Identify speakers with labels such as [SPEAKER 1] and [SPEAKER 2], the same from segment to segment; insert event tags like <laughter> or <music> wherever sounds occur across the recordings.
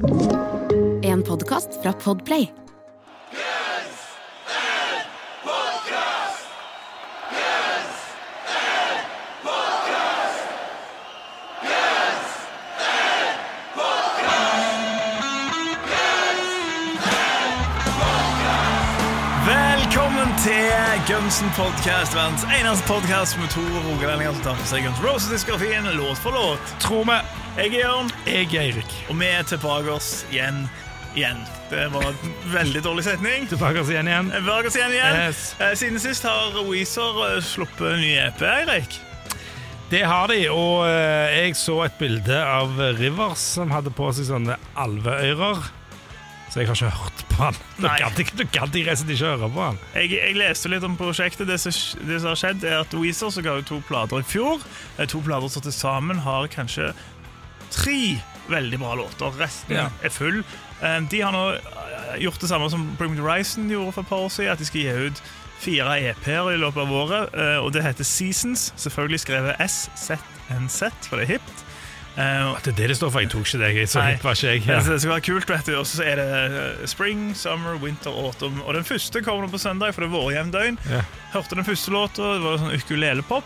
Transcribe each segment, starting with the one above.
[SPEAKER 1] En podkast fra Podplay.
[SPEAKER 2] Velkommen til Gunsen podcast, verdens eneste podcast med to rogalendinger som tar på seg Guns Roses-diskografien låt for låt.
[SPEAKER 3] Tror vi.
[SPEAKER 2] Jeg er Jørn,
[SPEAKER 3] Jeg er Eirik.
[SPEAKER 2] og vi er tilbake oss igjen. Igjen. Det var en veldig dårlig setning.
[SPEAKER 3] Tilbake oss igjen igjen.
[SPEAKER 2] Tilbake oss igjen igjen.
[SPEAKER 3] Yes.
[SPEAKER 2] Eh, Siden sist har Weezer eh, sluppet en ny EP, Eirik.
[SPEAKER 3] Det har de, og eh, jeg så et bilde av Rivers som hadde på seg sånne alveører. Så jeg har ikke hørt på han. Du gadd ikke, ikke høre på han.
[SPEAKER 2] Jeg, jeg leste litt om prosjektet. Det som, det som har skjedd, er at Weezer som ga ut to plater i fjor, to plater som til sammen har kanskje tre veldig bra låter. Resten
[SPEAKER 3] Ja.
[SPEAKER 2] er full. Eh, De har nå eh, gjort det samme som Bring Me The Horizon gjorde for et par år siden, at de skal gi ut fire EP-er i løpet av året, eh, og det heter Seasons. Selvfølgelig skrevet S, Z, NZ, for det er hipt. Uh,
[SPEAKER 3] Det er det det står for. Jeg tok ikke det. Så hipp var ikke jeg.
[SPEAKER 2] Ja. Det skal være kult, vet du. Og så er det eh, spring, summer, winter, autumn. Og den første kommer på søndag, for det er vårjevndøgn.
[SPEAKER 3] Ja.
[SPEAKER 2] Hørte den første låta, det var sånn ukulele-pop.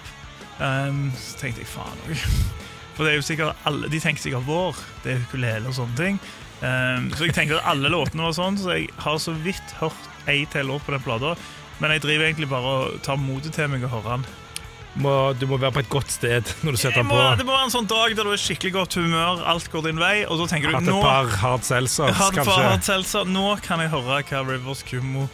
[SPEAKER 2] Um, så tenkte jeg faen òg. For det er jo sikkert alle, de tenker sikkert vår. Det er ukulele og sånne ting. Um, så jeg tenkte at alle låtene var sånn, så jeg har så vidt hørt ei til låt på den plata. Men jeg driver egentlig bare og tar motet til meg og hører den.
[SPEAKER 3] Må, du må være på et godt sted når du setter den på.
[SPEAKER 2] det må være en sånn dag der du er skikkelig godt humør, alt går din vei, og så tenker du
[SPEAKER 3] Hatt et par hard seltzers, kanskje.
[SPEAKER 2] hard seltzer. Nå kan jeg høre hva Rivers Kummo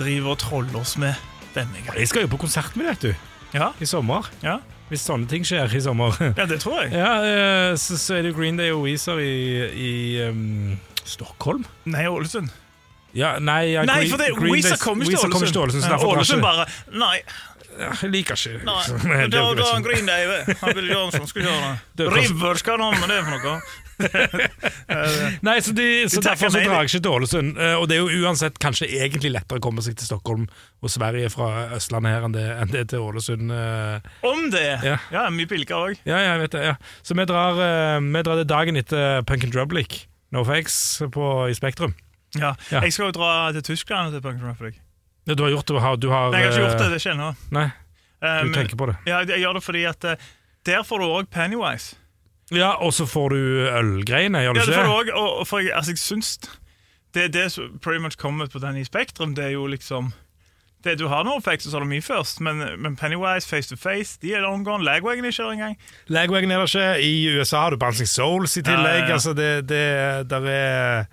[SPEAKER 2] driver og troller oss med denne gangen.
[SPEAKER 3] Jeg skal jo på konsert med deg, du.
[SPEAKER 2] Ja,
[SPEAKER 3] I sommer.
[SPEAKER 2] ja.
[SPEAKER 3] Hvis sånne ting skjer i sommer.
[SPEAKER 2] ja det tror jeg.
[SPEAKER 3] Ja, eh, så, så er det Green Day og Weezer i, i um, Stockholm.
[SPEAKER 2] Nei, Ålesund.
[SPEAKER 3] Ja, nei, ja,
[SPEAKER 2] Nei, for det,
[SPEAKER 3] Green
[SPEAKER 2] Weezer kommer ikke
[SPEAKER 3] Weezer
[SPEAKER 2] til Ålesund.
[SPEAKER 3] Ålesund.
[SPEAKER 2] Bare Nei,
[SPEAKER 3] Ja, Jeg liker ikke
[SPEAKER 2] nei.
[SPEAKER 3] liksom.
[SPEAKER 2] Da,
[SPEAKER 3] Det
[SPEAKER 2] da
[SPEAKER 3] liksom-
[SPEAKER 2] Green Day. Han Bill Johnson skulle gjøre
[SPEAKER 3] Det <laughs>
[SPEAKER 2] River skal han ha med det for noe. <laughs>
[SPEAKER 3] Nei, så, de, så
[SPEAKER 2] De
[SPEAKER 3] derfor så drar jeg ikke til Ålesund. Eh, Og det er jo uansett kanskje egentlig lettere å komme seg til Stockholm og Sverige fra Østlandet her enn det, enn det til Ålesund. eh.
[SPEAKER 2] Om det!
[SPEAKER 3] Ja.
[SPEAKER 2] Ja, mye pilker òg.
[SPEAKER 3] Ja, jeg vet det. ja Så vi drar, eh, vi drar det dagen etter Punk and Drublic, No Fakes, på, i Spektrum.
[SPEAKER 2] Ja.
[SPEAKER 3] Ja.
[SPEAKER 2] Jeg skal jo dra til Tyskland til Punk Republic.
[SPEAKER 3] Ja, du har gjort det, du har,
[SPEAKER 2] Nei, jeg har ikke gjort det, det skjer nå.
[SPEAKER 3] Nei, du
[SPEAKER 2] Um,
[SPEAKER 3] tenker på det.
[SPEAKER 2] ja, jeg gjør det fordi at der får du òg Pennywise.
[SPEAKER 3] Ja, Og så får du ølgreiene, gjør du
[SPEAKER 2] Ja, det får du òg. og, for jeg, altså, jeg syns Det det som pretty much kommer på den i Spektrum. Det er jo liksom det Du har noen effekter, så har du mye først, men, men Pennywise, Face to Face, de er long gone. Lagwagon er ikke der engang.
[SPEAKER 3] Legwagon er det ikke. I USA har du Bouncing Souls i tillegg.
[SPEAKER 2] Ja, ja, ja.
[SPEAKER 3] Altså det, det der er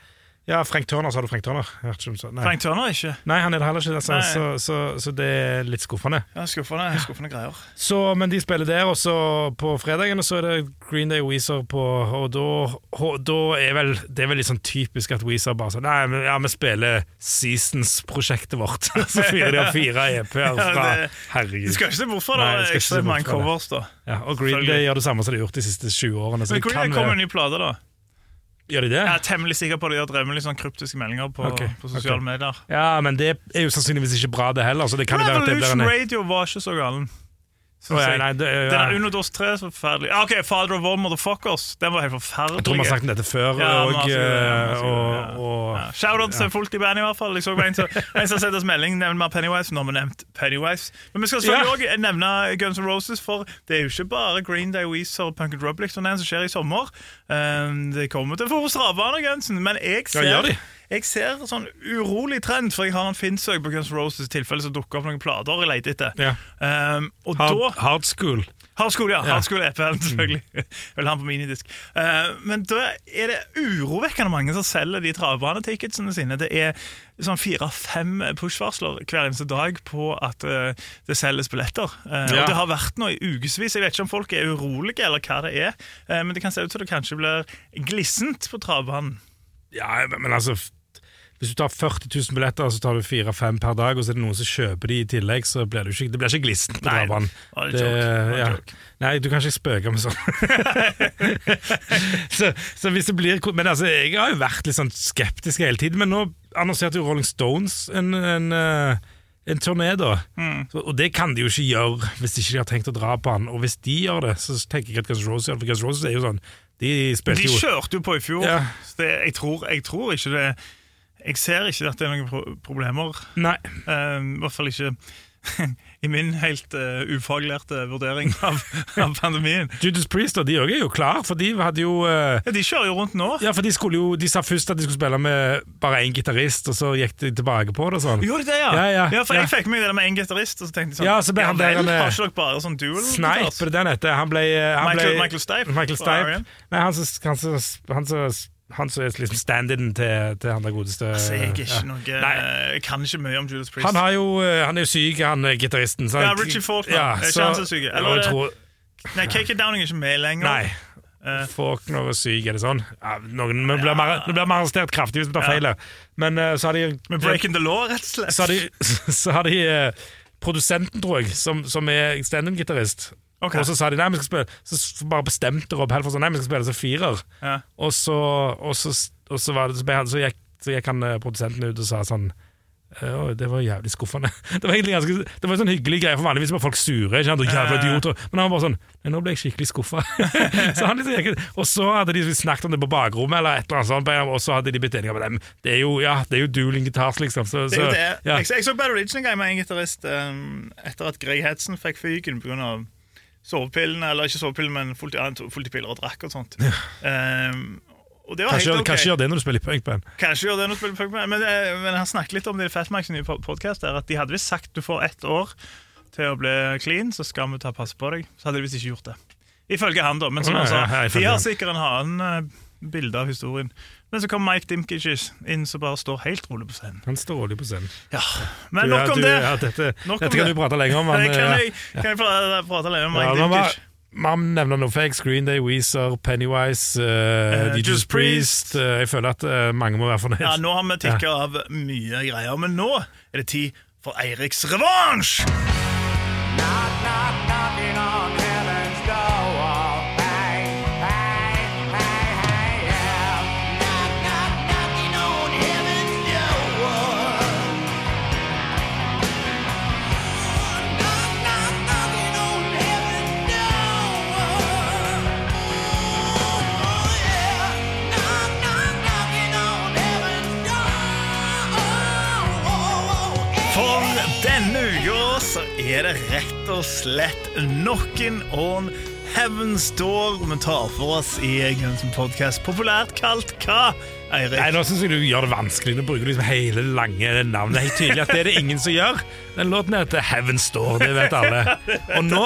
[SPEAKER 3] Ja, Frank Turner, sa du Frank Turner. Nei.
[SPEAKER 2] Frank Turner er ikke.
[SPEAKER 3] Nei, han er det heller ikke, altså, så, så, så det er litt skuffende.
[SPEAKER 2] Ja, skuffende, skuffende greier.
[SPEAKER 3] Så, men de spiller der, og så på fredagen så er det Green Day Weezer på Og da, og da er vel det er vel litt sånn typisk at Weezer bare sånn Nei, men, ja, vi spiller Seasons-prosjektet vårt. <laughs> så fyrer de av fire EP-er fra
[SPEAKER 2] Ja,
[SPEAKER 3] Herregud.
[SPEAKER 2] Du skal ikke se fra det.
[SPEAKER 3] Se
[SPEAKER 2] ekstremt mange covers, da.
[SPEAKER 3] Ja, og Green Day gjør det samme som de har gjort de siste 20 årene. Så
[SPEAKER 2] Men Green
[SPEAKER 3] Day
[SPEAKER 2] kommer med
[SPEAKER 3] en
[SPEAKER 2] ny plate, da?
[SPEAKER 3] Gjør de det?
[SPEAKER 2] Jeg er temmelig sikker på at de har drevet med litt sånn kryptiske meldinger på,
[SPEAKER 3] okay,
[SPEAKER 2] på sosiale
[SPEAKER 3] okay.
[SPEAKER 2] medier.
[SPEAKER 3] Ja, men det er jo sannsynligvis ikke bra, det heller. Så det kan jo være at det blir en
[SPEAKER 2] Radio var ikke så galen.
[SPEAKER 3] Å, ja, nei, det,
[SPEAKER 2] Den
[SPEAKER 3] er
[SPEAKER 2] er DOS 3 så forferdelig. Ah, Ok, Father of All Motherfuckers. Den var helt forferdelig.
[SPEAKER 3] Jeg tror vi har sagt om dette før.
[SPEAKER 2] Ja,
[SPEAKER 3] og,
[SPEAKER 2] ja,
[SPEAKER 3] og, og,
[SPEAKER 2] Ja. Shout-out til folk i bandet, i hvert fall. Jeg så en som <laughs> en som sendte oss melding nevner mer Pennywise. Nå har vi nevnt Pennywise. Men vi skal selvfølgelig også nevne Guns N' Roses, for det er jo ikke bare Green Day, Weezer og Punk and Drublic som er skjer i sommer. Um, det kommer til å få stravane, Gunsen, men jeg ser,
[SPEAKER 3] Ja, gjør de.
[SPEAKER 2] Jeg ser sånn urolig trend, for jeg har en finnsøk på Guns Roses tilfelle som dukker opp noen plater jeg leter etter.
[SPEAKER 3] Ja.
[SPEAKER 2] Um, og
[SPEAKER 3] hard,
[SPEAKER 2] da
[SPEAKER 3] hard School.
[SPEAKER 2] Ja.
[SPEAKER 3] Ja.
[SPEAKER 2] School EP-en, selvfølgelig. <laughs> Mm. vil ha den på minidisk. Uh, men da er det urovekkende mange som selger de travbaneticketsene sine. Det er sånn fire-fem push-varsler hver eneste dag på at uh, det selges billetter. Uh,
[SPEAKER 3] Ja.
[SPEAKER 2] Og det har vært nå i ukevis. Jeg vet ikke om folk er urolige, eller hva det er, eh, men det kan se ut som det kanskje blir glissent på travbanen.
[SPEAKER 3] Ja, men altså Hvis du tar 40 000 billetter, så tar du 4-5 per dag, og så er det noen som kjøper de i tillegg, så blir det ikke, det blir ikke glisten på
[SPEAKER 2] en
[SPEAKER 3] ja. Nei, du kan ikke spøke med sånn. <laughs> så, så hvis det blir Men altså, jeg har jo vært litt sånn skeptisk hele tiden, men nå annonserte jo Rolling Stones en, en, eh, en turné, da.
[SPEAKER 2] Mm.
[SPEAKER 3] Så, og det kan de jo ikke gjøre hvis ikke de har tenkt å dra på han. Og hvis de gjør det, så tenker jeg at Guns Roses gjør det. For Guns Roses er jo sånn De spilte
[SPEAKER 2] De kjørte jo på i fjor,
[SPEAKER 3] Ja.
[SPEAKER 2] det, jeg, tror, jeg tror ikke det Jeg ser ikke at det er noen pro problemer.
[SPEAKER 3] Nei.
[SPEAKER 2] Eh, I hvert fall ikke <laughs> i min helt uh, ufaglærte vurdering av, av pandemien.
[SPEAKER 3] Judas Priest og de òg er jo klar, for de hadde jo uh,
[SPEAKER 2] Ja, De kjører jo rundt nå.
[SPEAKER 3] Ja, for de skulle jo De sa først at de skulle spille med bare én gitarist, og så gikk de tilbake på det og sånn.
[SPEAKER 2] Gjorde det, ja?
[SPEAKER 3] Ja, ja,
[SPEAKER 2] for
[SPEAKER 3] ja.
[SPEAKER 2] jeg fikk med det med en gitarist, og så tenkte jeg sånn
[SPEAKER 3] Ja, så ble han der,
[SPEAKER 2] vel,
[SPEAKER 3] eh,
[SPEAKER 2] Har ikke dere bare sånn duel?
[SPEAKER 3] Snipe,
[SPEAKER 2] det
[SPEAKER 3] er det han heter? Han ble, eh, han
[SPEAKER 2] Michael,
[SPEAKER 3] ble
[SPEAKER 2] Michael Stipe?
[SPEAKER 3] Michael Stipe. Nei, han som han som- er liksom stand-in til, til han der godeste
[SPEAKER 2] Altså, jeg er ikke
[SPEAKER 3] ja.
[SPEAKER 2] noe
[SPEAKER 3] Nei.
[SPEAKER 2] Jeg kan ikke mye om Judas Priest.
[SPEAKER 3] Han, har jo, eh, han er jo syk, han eh, gitaristen.
[SPEAKER 2] Ja, Richie Faulkner.
[SPEAKER 3] Ja,
[SPEAKER 2] Er ikke han som er syk? Eller
[SPEAKER 3] Ja,
[SPEAKER 2] er
[SPEAKER 3] tror,
[SPEAKER 2] Nei, Kake Downing er ikke med lenger.
[SPEAKER 3] nei.
[SPEAKER 2] Uh,
[SPEAKER 3] Faulkner er syk, er det sånn? Ja, noen, vi blir vi arrestert kraftig hvis vi tar feil. Men eh, så har de
[SPEAKER 2] Med Breaking the Law, rett og slett.
[SPEAKER 3] så har de, <laughs> så har de uh, produsenten, tror jeg, som, som er stand-in-gitarist.
[SPEAKER 2] Ok.
[SPEAKER 3] Og så sa de nei, vi skal spille Så bare bestemte Rob Halford sånn, nei, vi skal spille som firer.
[SPEAKER 2] Ja.
[SPEAKER 3] Og så, og så, og så, var det, så, gikk, så gikk han eh, produsenten ut og sa sånn «Eh, det var jævlig skuffende. <laughs> Det var egentlig ganske Det var en sånn hyggelig greie, for vanligvis var folk sure. Ikke sant? Jævla idioter Men han var bare sånn nå ble jeg skikkelig skuffa. <laughs> så han liksom. Og så hadde de snakket om det på bakrommet, eller et eller annet sånt, og så hadde de blitt enige om dem. Det er jo ja, det er jo dueling guitars, liksom. Så,
[SPEAKER 2] Det er jo det.
[SPEAKER 3] ja.
[SPEAKER 2] Jeg, så Bad Religion en gang med en gitarist um, etter at Greg Hedson fikk fyken pga. Sovepillene, eller ikke sovepillene, men fullt, ja, fullt i piller og drakk og sånt. Um, og det var
[SPEAKER 3] Kanskje,
[SPEAKER 2] helt okay.
[SPEAKER 3] kanskje gjør det når du spiller i punkband.
[SPEAKER 2] Kanskje gjør det når du spiller punkband men, eh, men han snakket litt om det i Fatmax nye podkast, at de hadde visst sagt du får ett år til å bli clean, så skal vi ta passe på deg. Så hadde de visst ikke gjort det. Ifølge han, da. Men som han sa,
[SPEAKER 3] ja, ja,
[SPEAKER 2] de har sikkert en annen eh, bilde av historien. Men så kommer Mike Dimkich inn som bare står helt rolig på scenen.
[SPEAKER 3] Han står rolig på scenen.
[SPEAKER 2] Ja, Men
[SPEAKER 3] Du,
[SPEAKER 2] nok om
[SPEAKER 3] du,
[SPEAKER 2] det!
[SPEAKER 3] Ja, dette
[SPEAKER 2] Nok om
[SPEAKER 3] kan
[SPEAKER 2] det.
[SPEAKER 3] du prate lenger om. men,
[SPEAKER 2] kan
[SPEAKER 3] eh,
[SPEAKER 2] jeg, kan jeg prate, prate lenge om Mike ja,
[SPEAKER 3] Man nevner noe fake. Green Day, Weezer, Pennywise, uh,
[SPEAKER 2] uh
[SPEAKER 3] Judas Priest. Uh, jeg føler at uh, mange må være fornøyd.
[SPEAKER 2] Ja, Nå har vi tikka av mye greier, men nå er det tid for Eiriks revansj!
[SPEAKER 4] Not, knock,
[SPEAKER 2] denne uka så er det rett og slett noen on Heaven's Door vi tar for oss i Gunsen Podcast. Populært kalt hva, Eirik?
[SPEAKER 3] Nei, Nå syns jeg du gjør det vanskelig. Du bruker liksom hele lange navnet. Det er helt tydelig at det er det ingen som gjør. Den låten heter Heaven's Door, det vet alle. Og nå,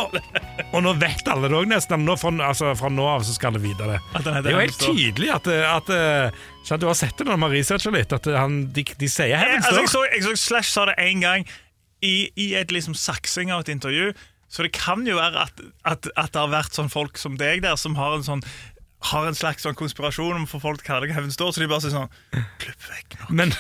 [SPEAKER 3] og nå vet alle det òg, nesten. Nå, fra, altså, fra nå av så skal alle vite det.
[SPEAKER 2] At den heter
[SPEAKER 3] Det er jo helt tydelig at, at, eh, skjønner du har sett det når man researcher litt, at han, de, de sier Heaven's
[SPEAKER 2] altså,
[SPEAKER 3] Door.
[SPEAKER 2] jeg, så, jeg så Slash sa det en gang i, i et liksom saksing av et intervju. Så det kan jo være at, at, at det har vært sånn folk som deg der, som har en sånn har en slags sånn konspirasjon om for folk kaller det står, så de bare sier sånn Klipp vekk nå.
[SPEAKER 3] Men,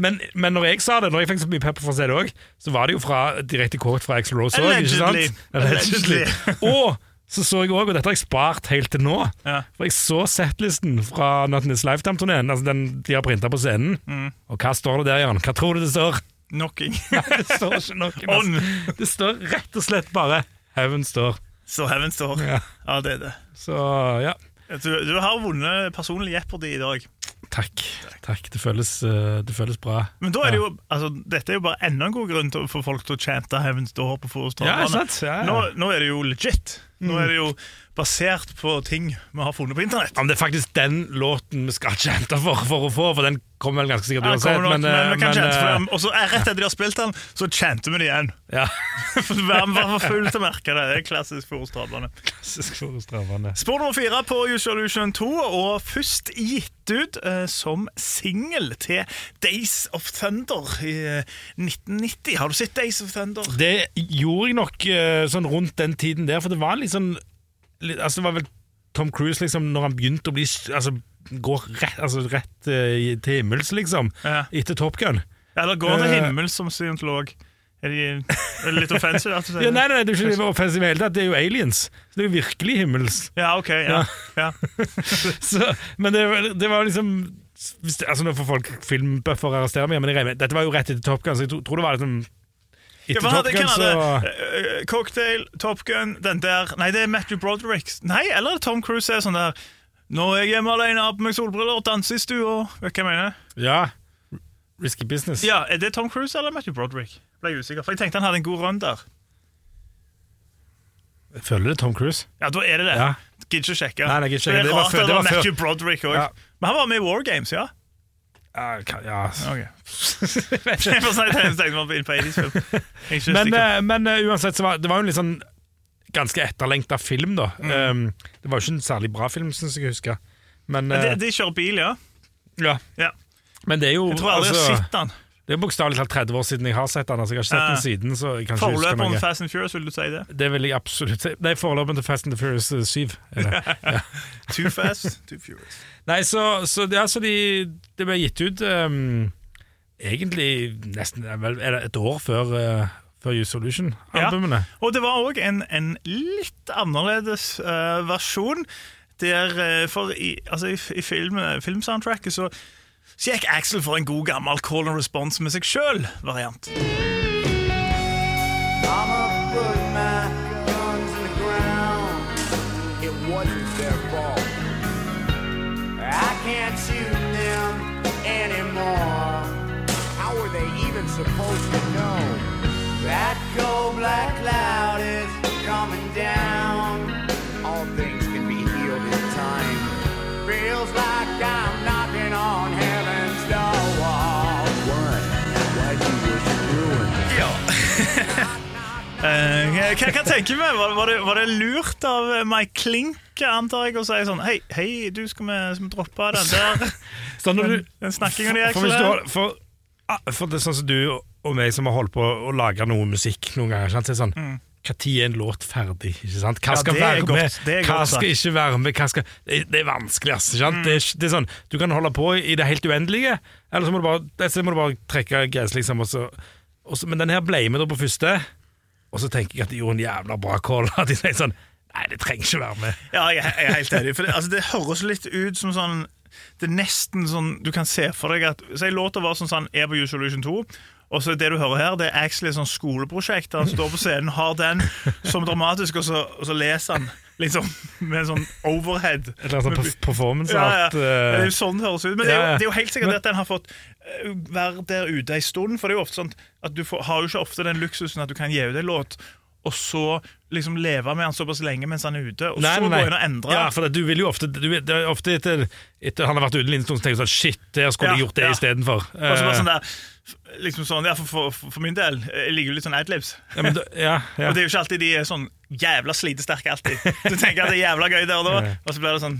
[SPEAKER 3] men, men når jeg sa det, når jeg fikk så mye pepper for å se det òg, så var det jo fra direkte kort fra Axel Rose òg,
[SPEAKER 2] Allegedly.
[SPEAKER 3] Og så så jeg òg, og dette har jeg spart helt til nå,
[SPEAKER 2] Ja.
[SPEAKER 3] for jeg så settlisten fra Not Lifetime-turneen, altså den de har printa på scenen.
[SPEAKER 2] Mm.
[SPEAKER 3] Og hva står det der, Jan? Hva tror du det står?
[SPEAKER 2] Knocking. <laughs>
[SPEAKER 3] det står ikke knocking.
[SPEAKER 2] On.
[SPEAKER 3] altså. Det står rett og slett bare Heaven står.
[SPEAKER 2] Så Heaven's Door.
[SPEAKER 3] Ja.
[SPEAKER 2] Ja, det er det.
[SPEAKER 3] Så ja.
[SPEAKER 2] Du, du har vunnet personlig Jeopardy i dag.
[SPEAKER 3] Takk. Takk. Det føles, eh, det føles bra.
[SPEAKER 2] Men da er det jo, altså, dette er jo bare enda en god grunn til, for folk til å chante Heaven's Door på
[SPEAKER 3] Ja, Ja, ja.
[SPEAKER 2] nå, nå er det jo legit. Nå er det jo basert på ting vi har funnet på internett.
[SPEAKER 3] Ja, men det er faktisk den låten vi skal chante for, for å få, for den kommer vel ganske sikkert
[SPEAKER 2] du
[SPEAKER 3] uansett.
[SPEAKER 2] sett nok,
[SPEAKER 3] Men,
[SPEAKER 2] men,
[SPEAKER 3] eh, men,
[SPEAKER 2] for
[SPEAKER 3] eh.
[SPEAKER 2] Og så rett etter de har spilt den, så chanter vi det igjen.
[SPEAKER 3] Ja.
[SPEAKER 2] Vær <laughs> vær for full til å merke det. Det er klassisk
[SPEAKER 3] forestravende.
[SPEAKER 2] Spor nummer fire på Usual Illusion 2, og først gitt ut eh, som singel til Days of Thunder i eh, 1990. Har du sett Days of Thunder?
[SPEAKER 3] Det gjorde jeg nok eh, sånn rundt den tiden der, for det var litt sånn litt, Altså, det var vel Tom Cruise, liksom, når han begynte å bli Altså, gå rett, altså, rett uh, til himmels, liksom,
[SPEAKER 2] Ja.
[SPEAKER 3] etter Top Gun.
[SPEAKER 2] Ja, Eller går til
[SPEAKER 3] uh,
[SPEAKER 2] himmels som scientolog? Er, de, er det litt offensive at du
[SPEAKER 3] Ja, nei, nei, det er ikke offensivt i det hele tatt, det er jo aliens. Det er jo virkelig himmels.
[SPEAKER 2] Ja, ok. Ja. ja. <laughs>
[SPEAKER 3] Så, men det, det var liksom altså Nå får folk filmbuffer arrestere meg, men jeg regner med Dette var jo rett etter Top Gun, så jeg tror det var liksom Etter
[SPEAKER 2] ja,
[SPEAKER 3] Top Gun, så
[SPEAKER 2] hadde, eh, Cocktail, Top Gun, den der Nei, det er Matthew Broderick. Nei, eller er det Tom Cruise er sånn der Nå er jeg hjemme alene, har på meg solbriller og danser i stua. Vet du hva jeg mener?
[SPEAKER 3] Ja. Risky business.
[SPEAKER 2] Ja, Er det Tom Cruise eller Matthew Broderick? Ble jeg usikker, for jeg tenkte han hadde en god run der.
[SPEAKER 3] Jeg føler det er Tom Cruise.
[SPEAKER 2] Ja, da er det det.
[SPEAKER 3] Ja.
[SPEAKER 2] Gidder ikke sjekke.
[SPEAKER 3] Nei, nei, ikke
[SPEAKER 2] det
[SPEAKER 3] sjekke.
[SPEAKER 2] er
[SPEAKER 3] Det var
[SPEAKER 2] rart
[SPEAKER 3] før-
[SPEAKER 2] det
[SPEAKER 3] det
[SPEAKER 2] var
[SPEAKER 3] før.
[SPEAKER 2] Matthew Broderick òg.
[SPEAKER 3] Ja.
[SPEAKER 2] Men han var med i War Games, ja.
[SPEAKER 3] Ja, kan- ja.
[SPEAKER 2] Ok. <laughs> Jeg får si det, jeg tenkte meg inn på 80s-film. Jeg er ikke
[SPEAKER 3] Men, eh, men eh, uansett, så var det var jo en litt sånn ganske etterlengta film, da.
[SPEAKER 2] Mm.
[SPEAKER 3] Um, det var jo ikke en særlig bra film, syns jeg jeg husker. Men,
[SPEAKER 2] Men de,
[SPEAKER 3] eh,
[SPEAKER 2] de kjører bil, ja.
[SPEAKER 3] ja.
[SPEAKER 2] ja.
[SPEAKER 3] men det er jo
[SPEAKER 2] Jeg tror aldri jeg
[SPEAKER 3] altså,
[SPEAKER 2] har sett den.
[SPEAKER 3] Det er bokstavelig talt 30 år siden jeg har sett den. Altså, jeg har ikke sett den siden, så jeg kan ikke huske noe.
[SPEAKER 2] Fast and Furious, vil du si det?
[SPEAKER 3] Det vil jeg absolutt si. Nei, forløperen til Fast and the Furious eh, 7. Er. <laughs>
[SPEAKER 2] Too fast, too furious.
[SPEAKER 3] Nei, så, så, det, altså, de, det ble gitt ut um, egentlig nesten vel, et år før, uh, før Use Solution-albumene.
[SPEAKER 2] Og det var òg en, en litt annerledes uh, versjon. Der, uh, for i, altså i, i film, filmsoundtracket så, så gikk Axel for en god gammel call and response med seg sjøl-variant.
[SPEAKER 4] Mama put my guns in the ground. It wasn't their fault. I can't shoot them anymore. How were they even supposed to know? That cold black cloud is coming down.
[SPEAKER 2] Hva, hva tenker vi? Var, var, det, var det lurt av eh, Mike Klink antar jeg, å si sånn Hei, hei du, skal vi, skal vi droppe den der <laughs>
[SPEAKER 3] Så når
[SPEAKER 2] den,
[SPEAKER 3] du,
[SPEAKER 2] den snakkinga di,
[SPEAKER 3] for, du, har- for, ah, for det er sånn som du og meg som har holdt på å lage noe musikk noen ganger. Sant? Så sånn, Hva tid er en låt ferdig? Ikke sant? Hva skal
[SPEAKER 2] Ja,
[SPEAKER 3] være
[SPEAKER 2] godt-
[SPEAKER 3] med?
[SPEAKER 2] det er
[SPEAKER 3] Hva skal ikke være med? Skal, det, det er vanskelig, ass. Ikke sant?
[SPEAKER 2] Mm.
[SPEAKER 3] Det, det er sånn, Du kan holde på i det helt uendelige, eller så må du bare, må du bare trekke gress, liksom. Og så, men den her ble med da på første, og så tenker jeg at de gjorde en jævla bra call. <laughs> At de sier sånn Nei, det trenger ikke være med.
[SPEAKER 2] Ja, jeg, jeg er helt enig. For det, altså, det høres litt ut som sånn Det er nesten sånn Du kan se for deg at Si låta var sånn sånn er på Use Solution 2. Og så det du hører her, det er actually et sånn skoleprosjekt. Han står på scenen, har den som dramatisk, og så, og så leser han liksom med en sånn overhead.
[SPEAKER 3] Et eller annet sånn perf- performance
[SPEAKER 2] Ja, ja. Det er
[SPEAKER 3] eh,
[SPEAKER 2] jo sånn det høres ut. Men det er, jo, det er jo helt sikkert
[SPEAKER 3] Men-
[SPEAKER 2] at den har fått eh, være der ute en stund. For det er jo ofte sånn at du får, har jo ikke ofte den luksusen at du kan gi ut en låt, og så liksom leve med han såpass lenge mens han er ute, og
[SPEAKER 3] Nei,
[SPEAKER 2] så
[SPEAKER 3] nei,
[SPEAKER 2] gå inn og endre.
[SPEAKER 3] Ja, for du vil jo ofte, du, ofte etter, etter han har vært ute en stund, så tenker du sånn Shit, der skulle jeg
[SPEAKER 2] Ja,
[SPEAKER 3] gjort det
[SPEAKER 2] ja.
[SPEAKER 3] istedenfor. Eh,
[SPEAKER 2] sånn der liksom sånn, ja, for, for, for min del Jeg liker jo litt sånn adlibs.
[SPEAKER 3] ja, men da, ja, <laughs> ja.
[SPEAKER 2] Og det er jo ikke alltid de er sånn jævla slitesterke alltid. Du tenker at det er jævla gøy der og da, <laughs> og så blir det sånn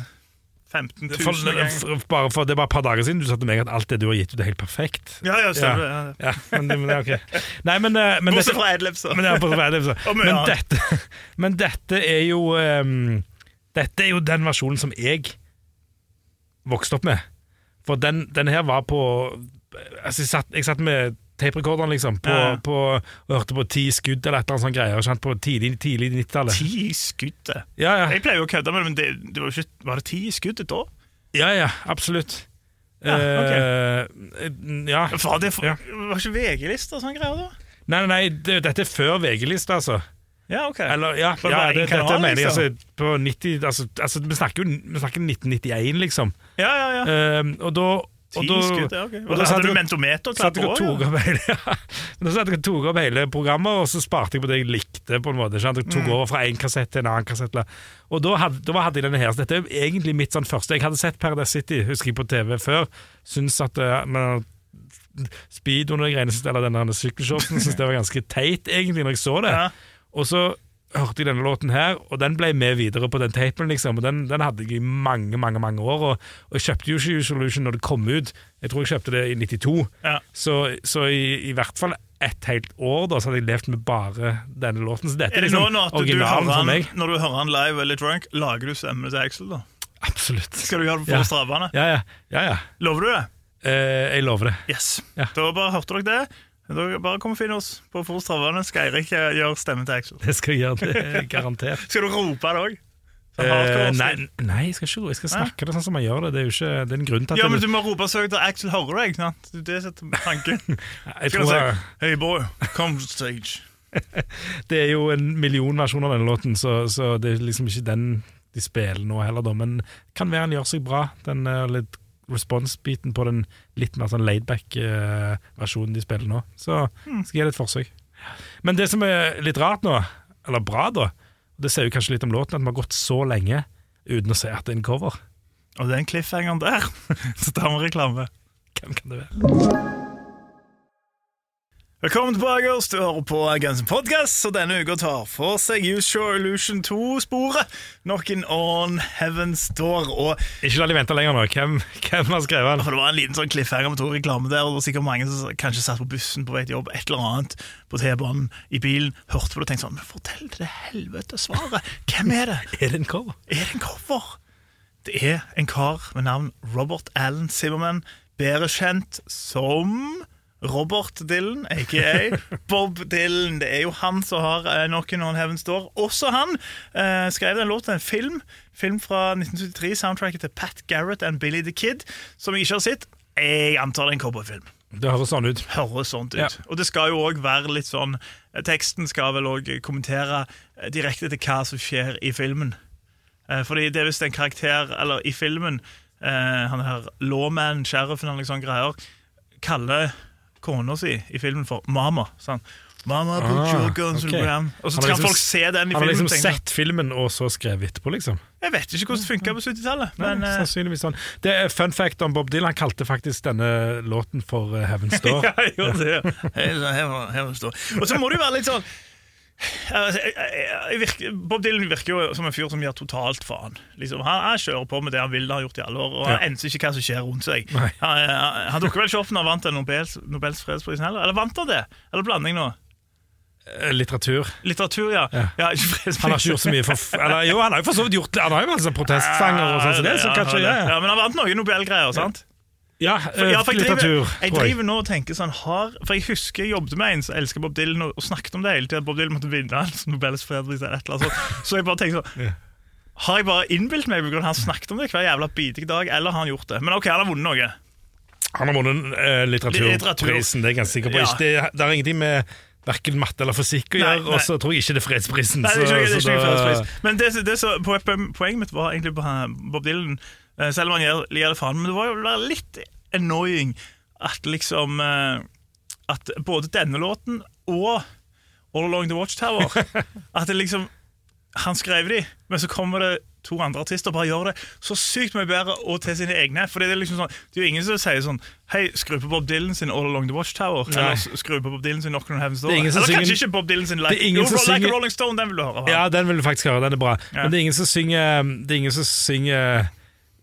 [SPEAKER 2] 15 000
[SPEAKER 3] For,
[SPEAKER 2] ganger.
[SPEAKER 3] for, bare for, det er bare et par dager siden du sa til meg at alt det du har gitt ut, er helt perfekt.
[SPEAKER 2] Ja, ja, stemmer. Ja.
[SPEAKER 3] Ja, men, men, det er ok. Nei, men, eh, men
[SPEAKER 2] Bortsett fra adlibs.
[SPEAKER 3] Men, ja, er er.
[SPEAKER 2] Og mye
[SPEAKER 3] men, dette, <laughs> men dette er jo um, Dette er jo den versjonen som jeg vokste opp med. For den, den her var på altså jeg, satt, jeg satt med taperekorderen liksom på,
[SPEAKER 2] Ja.
[SPEAKER 3] på, og hørte på ti skudd eller et eller annet sånt greier. Kjent På tidlig, tidlig 90-tallet.
[SPEAKER 2] Ti skudd?
[SPEAKER 3] Ja, ja.
[SPEAKER 2] Jeg pleier jo å kødde med det, men det, det var, ikke, var det ti skudd da?
[SPEAKER 3] ja, ja, absolutt.
[SPEAKER 2] Ja, ok.
[SPEAKER 3] uh, ja.
[SPEAKER 2] Var det for, var ikke VG-lista og sånne greier da?
[SPEAKER 3] Nei, nei, nei det, dette er før VG-lista, altså.
[SPEAKER 2] Ja, ok.
[SPEAKER 3] Eller, ja, ja det,
[SPEAKER 2] kanal,
[SPEAKER 3] dette mener jeg.
[SPEAKER 2] liksom?
[SPEAKER 3] Altså, på 90, altså, altså, vi, snakker jo, vi snakker 1991, liksom.
[SPEAKER 2] ja, ja, ja.
[SPEAKER 3] Uh, og da og da,
[SPEAKER 2] skudd, ja, ok.
[SPEAKER 3] og da
[SPEAKER 2] hadde du mentometer klart på?
[SPEAKER 3] òg? Da satt jeg og tok opp hele programmet, og så sparte jeg på det jeg likte. på en måte sant? Jeg
[SPEAKER 2] Mm.
[SPEAKER 3] tok over fra én kassett til en annen kassett. Og da hadde, da hadde jeg denne her. Så dette er egentlig mitt sånn første Jeg hadde sett Paradise City, husker jeg, på TV før. Syns at uh, men, Speedoen og greiene, eller denne sykkelshortsen, syntes det var ganske teit, egentlig, når jeg så det.
[SPEAKER 2] Ja.
[SPEAKER 3] Og så hørte jeg denne låten her, og den ble med videre på den tapen, liksom. Og den, den hadde jeg i mange, mange mange år. Og, og jeg kjøpte jo ikke Solution når det kom ut. Jeg tror jeg kjøpte det i 92.
[SPEAKER 2] Ja.
[SPEAKER 3] Så, så i, i hvert fall et helt år da, så hadde jeg levd med bare denne låten. Så dette
[SPEAKER 2] Er
[SPEAKER 3] liksom
[SPEAKER 2] nå
[SPEAKER 3] originalen for meg.
[SPEAKER 2] når du hører han live eller drunk, lager du stemmen til Axel da?
[SPEAKER 3] Absolutt.
[SPEAKER 2] Skal du gjøre det for
[SPEAKER 3] Ja.
[SPEAKER 2] strabbene?
[SPEAKER 3] Ja, ja. ja, ja.
[SPEAKER 2] Lover du det?
[SPEAKER 3] Eh, jeg lover det.
[SPEAKER 2] Yes.
[SPEAKER 3] Ja.
[SPEAKER 2] Da bare hørte dere det. Da bare kom og finn oss på Forstravane. Skal Eirik eh, gjøre stemmen til Axel?
[SPEAKER 3] Det skal jeg gjøre, det er garantert.
[SPEAKER 2] Skal du rope det òg?
[SPEAKER 3] Eh, nei, nei, jeg skal ikke Jeg skal snakke det sånn som man gjør det. Det er jo ikke Det er en grunn til at
[SPEAKER 2] Ja, men du må rope så høyt at Axel hører deg. sant? Det er tanken. <laughs>
[SPEAKER 3] jeg
[SPEAKER 2] Skal
[SPEAKER 3] tror jeg,
[SPEAKER 2] si Hey boy, come to stage. <laughs>
[SPEAKER 3] Det er jo en million versjoner av denne låten, så, så det er liksom ikke den de spiller nå heller, da. Men kan være han gjør seg bra. Den er litt response-biten på den litt mer sånn laidback-versjonen de spiller nå. Så skal jeg gi det et forsøk. Men det som er litt rart nå, eller bra da, det sier jo kanskje litt om låten, at vi har gått så lenge uten å se at det er en cover.
[SPEAKER 2] Og den cliffhangeren der, <laughs> så tar vi reklame.
[SPEAKER 3] Hvem kan det være?
[SPEAKER 2] Velkommen tilbake, oss. du hører på Guns N' Podcast, og denne uka tar for seg Shore Illusion 2-sporet. Knockin' on Heaven's Door. Og
[SPEAKER 3] Ikke la de vente lenger nå. Hvem, hvem har skrevet den?
[SPEAKER 2] for Det var en liten sånn cliffhanger med to reklame der, og det var sikkert mange som kanskje satt på bussen på vei til jobb, et eller annet på T-banen, i bilen, hørte på det og tenkte sånn Men fortell det helvete svaret! Hvem er det? <laughs>
[SPEAKER 3] Er det en cover?
[SPEAKER 2] Er det en cover? Det er en kar med navn Robert Allen Zimmerman, bedre kjent som Robert Dylan, aka Bob Dylan. Det er jo han som har uh, Knockin' on Heaven's Door. Også han uh, skrev den låten, en film. Film fra 1973, soundtracket til Pat Garrett and Billy the Kid, som jeg ikke har sett. Jeg antar det er en cowboyfilm.
[SPEAKER 3] Det høres sånn ut.
[SPEAKER 2] Høres sånt ut.
[SPEAKER 3] Ja.
[SPEAKER 2] Og det skal jo òg være litt sånn eh, Teksten skal vel òg kommentere eh, direkte til hva som skjer i filmen. Eh, fordi det er visst en karakter Eller i filmen eh, Han her lawman, sheriffen eller sånt greier, kaller kona si i filmen for mama. Sånn. Mama, put
[SPEAKER 3] Ah,
[SPEAKER 2] your guns okay.
[SPEAKER 3] ok.
[SPEAKER 2] the. Og så
[SPEAKER 3] kan
[SPEAKER 2] skal
[SPEAKER 3] liksom
[SPEAKER 2] folk se den i filmen.
[SPEAKER 3] Han har liksom
[SPEAKER 2] og
[SPEAKER 3] sett filmen og så skrevet etterpå, liksom.
[SPEAKER 2] Jeg vet ikke hvordan det funka på 70-tallet, men eh,
[SPEAKER 3] sannsynligvis sånn. Det er Fun fact om Bob Dylan. Han kalte faktisk denne låten for eh, Heaven's <laughs> Door.
[SPEAKER 2] Ja, jeg gjorde det. Heaven's stå. Og så må det jo være litt sånn jeg- jeg- jeg virker, Bob Dylan virker jo som en fyr som gir totalt faen. Liksom, han, han kjører på med det han vil, det har gjort i alle år, og han
[SPEAKER 3] Ja.
[SPEAKER 2] enser ikke hva som skjer rundt seg. Han, han, han dukker vel ikke opp når han vant Nobels, Nobels fredspris heller? Eller vant han det? Eller blanding nå?
[SPEAKER 3] Eh, Litteratur.
[SPEAKER 2] Litteratur, ja.
[SPEAKER 3] Ja.
[SPEAKER 2] ja.
[SPEAKER 3] Han har ikke gjort så mye for Eller jo, han har jo for så vidt gjort Han har jo vært sånn protestsanger og sånn, så det så kanskje
[SPEAKER 2] ja,
[SPEAKER 3] ja,
[SPEAKER 2] ja, Men han vant noen Nobelgreier, sant?
[SPEAKER 3] ja,
[SPEAKER 2] For,
[SPEAKER 3] eh,
[SPEAKER 2] ja, for jeg, driver, jeg driver nå og tenker sånn har, For jeg husker jeg jobbet med en som elsker Bob Dylan og, og snakket om det hele tiden. Bob Dylan måtte vinne en Nobels fredspris eller et eller annet. Så, så jeg bare tenker sånn
[SPEAKER 3] Ja.
[SPEAKER 2] Har jeg bare innbilt meg fordi han snakket om det hver jævla bidige dag, eller har han gjort det? Men OK, han har vunnet noe.
[SPEAKER 3] Han har vunnet eh, litteraturprisen, det er jeg ganske sikker på.
[SPEAKER 2] Ja.
[SPEAKER 3] Det, det er ingenting med verken matte eller fysikk å gjøre, og så tror jeg ikke det er fredsprisen.
[SPEAKER 2] Nei, det er ikke, det er
[SPEAKER 3] så-
[SPEAKER 2] ikke
[SPEAKER 3] det
[SPEAKER 2] er
[SPEAKER 3] ikke
[SPEAKER 2] fredspris. Men det, det så, poenget mitt var egentlig på Bob Dylan, selv om han gir, gir det faen, men det var jo litt annoying at liksom eh, At både denne låten og All Along The Watchtower <laughs> At det liksom Han skrev de, men så kommer det to andre artister og bare gjør det så sykt mye bedre og til sine egne. For det er liksom sånn Det er jo ingen som sier sånn Hei, skru på Bob Dylan sin All Along The Watchtower.
[SPEAKER 3] Nei.
[SPEAKER 2] Eller skru på Bob Dylan sin Knock on Heaven's Door.
[SPEAKER 3] Er
[SPEAKER 2] Eller kanskje
[SPEAKER 3] synger-
[SPEAKER 2] ikke Bob Dylan sin Like, jo, like
[SPEAKER 3] synger-
[SPEAKER 2] Rolling Stone, den vil du høre. hva?
[SPEAKER 3] Ja, den vil du faktisk høre. Den er bra.
[SPEAKER 2] Ja.
[SPEAKER 3] Men det er ingen som synger Det er ingen som synger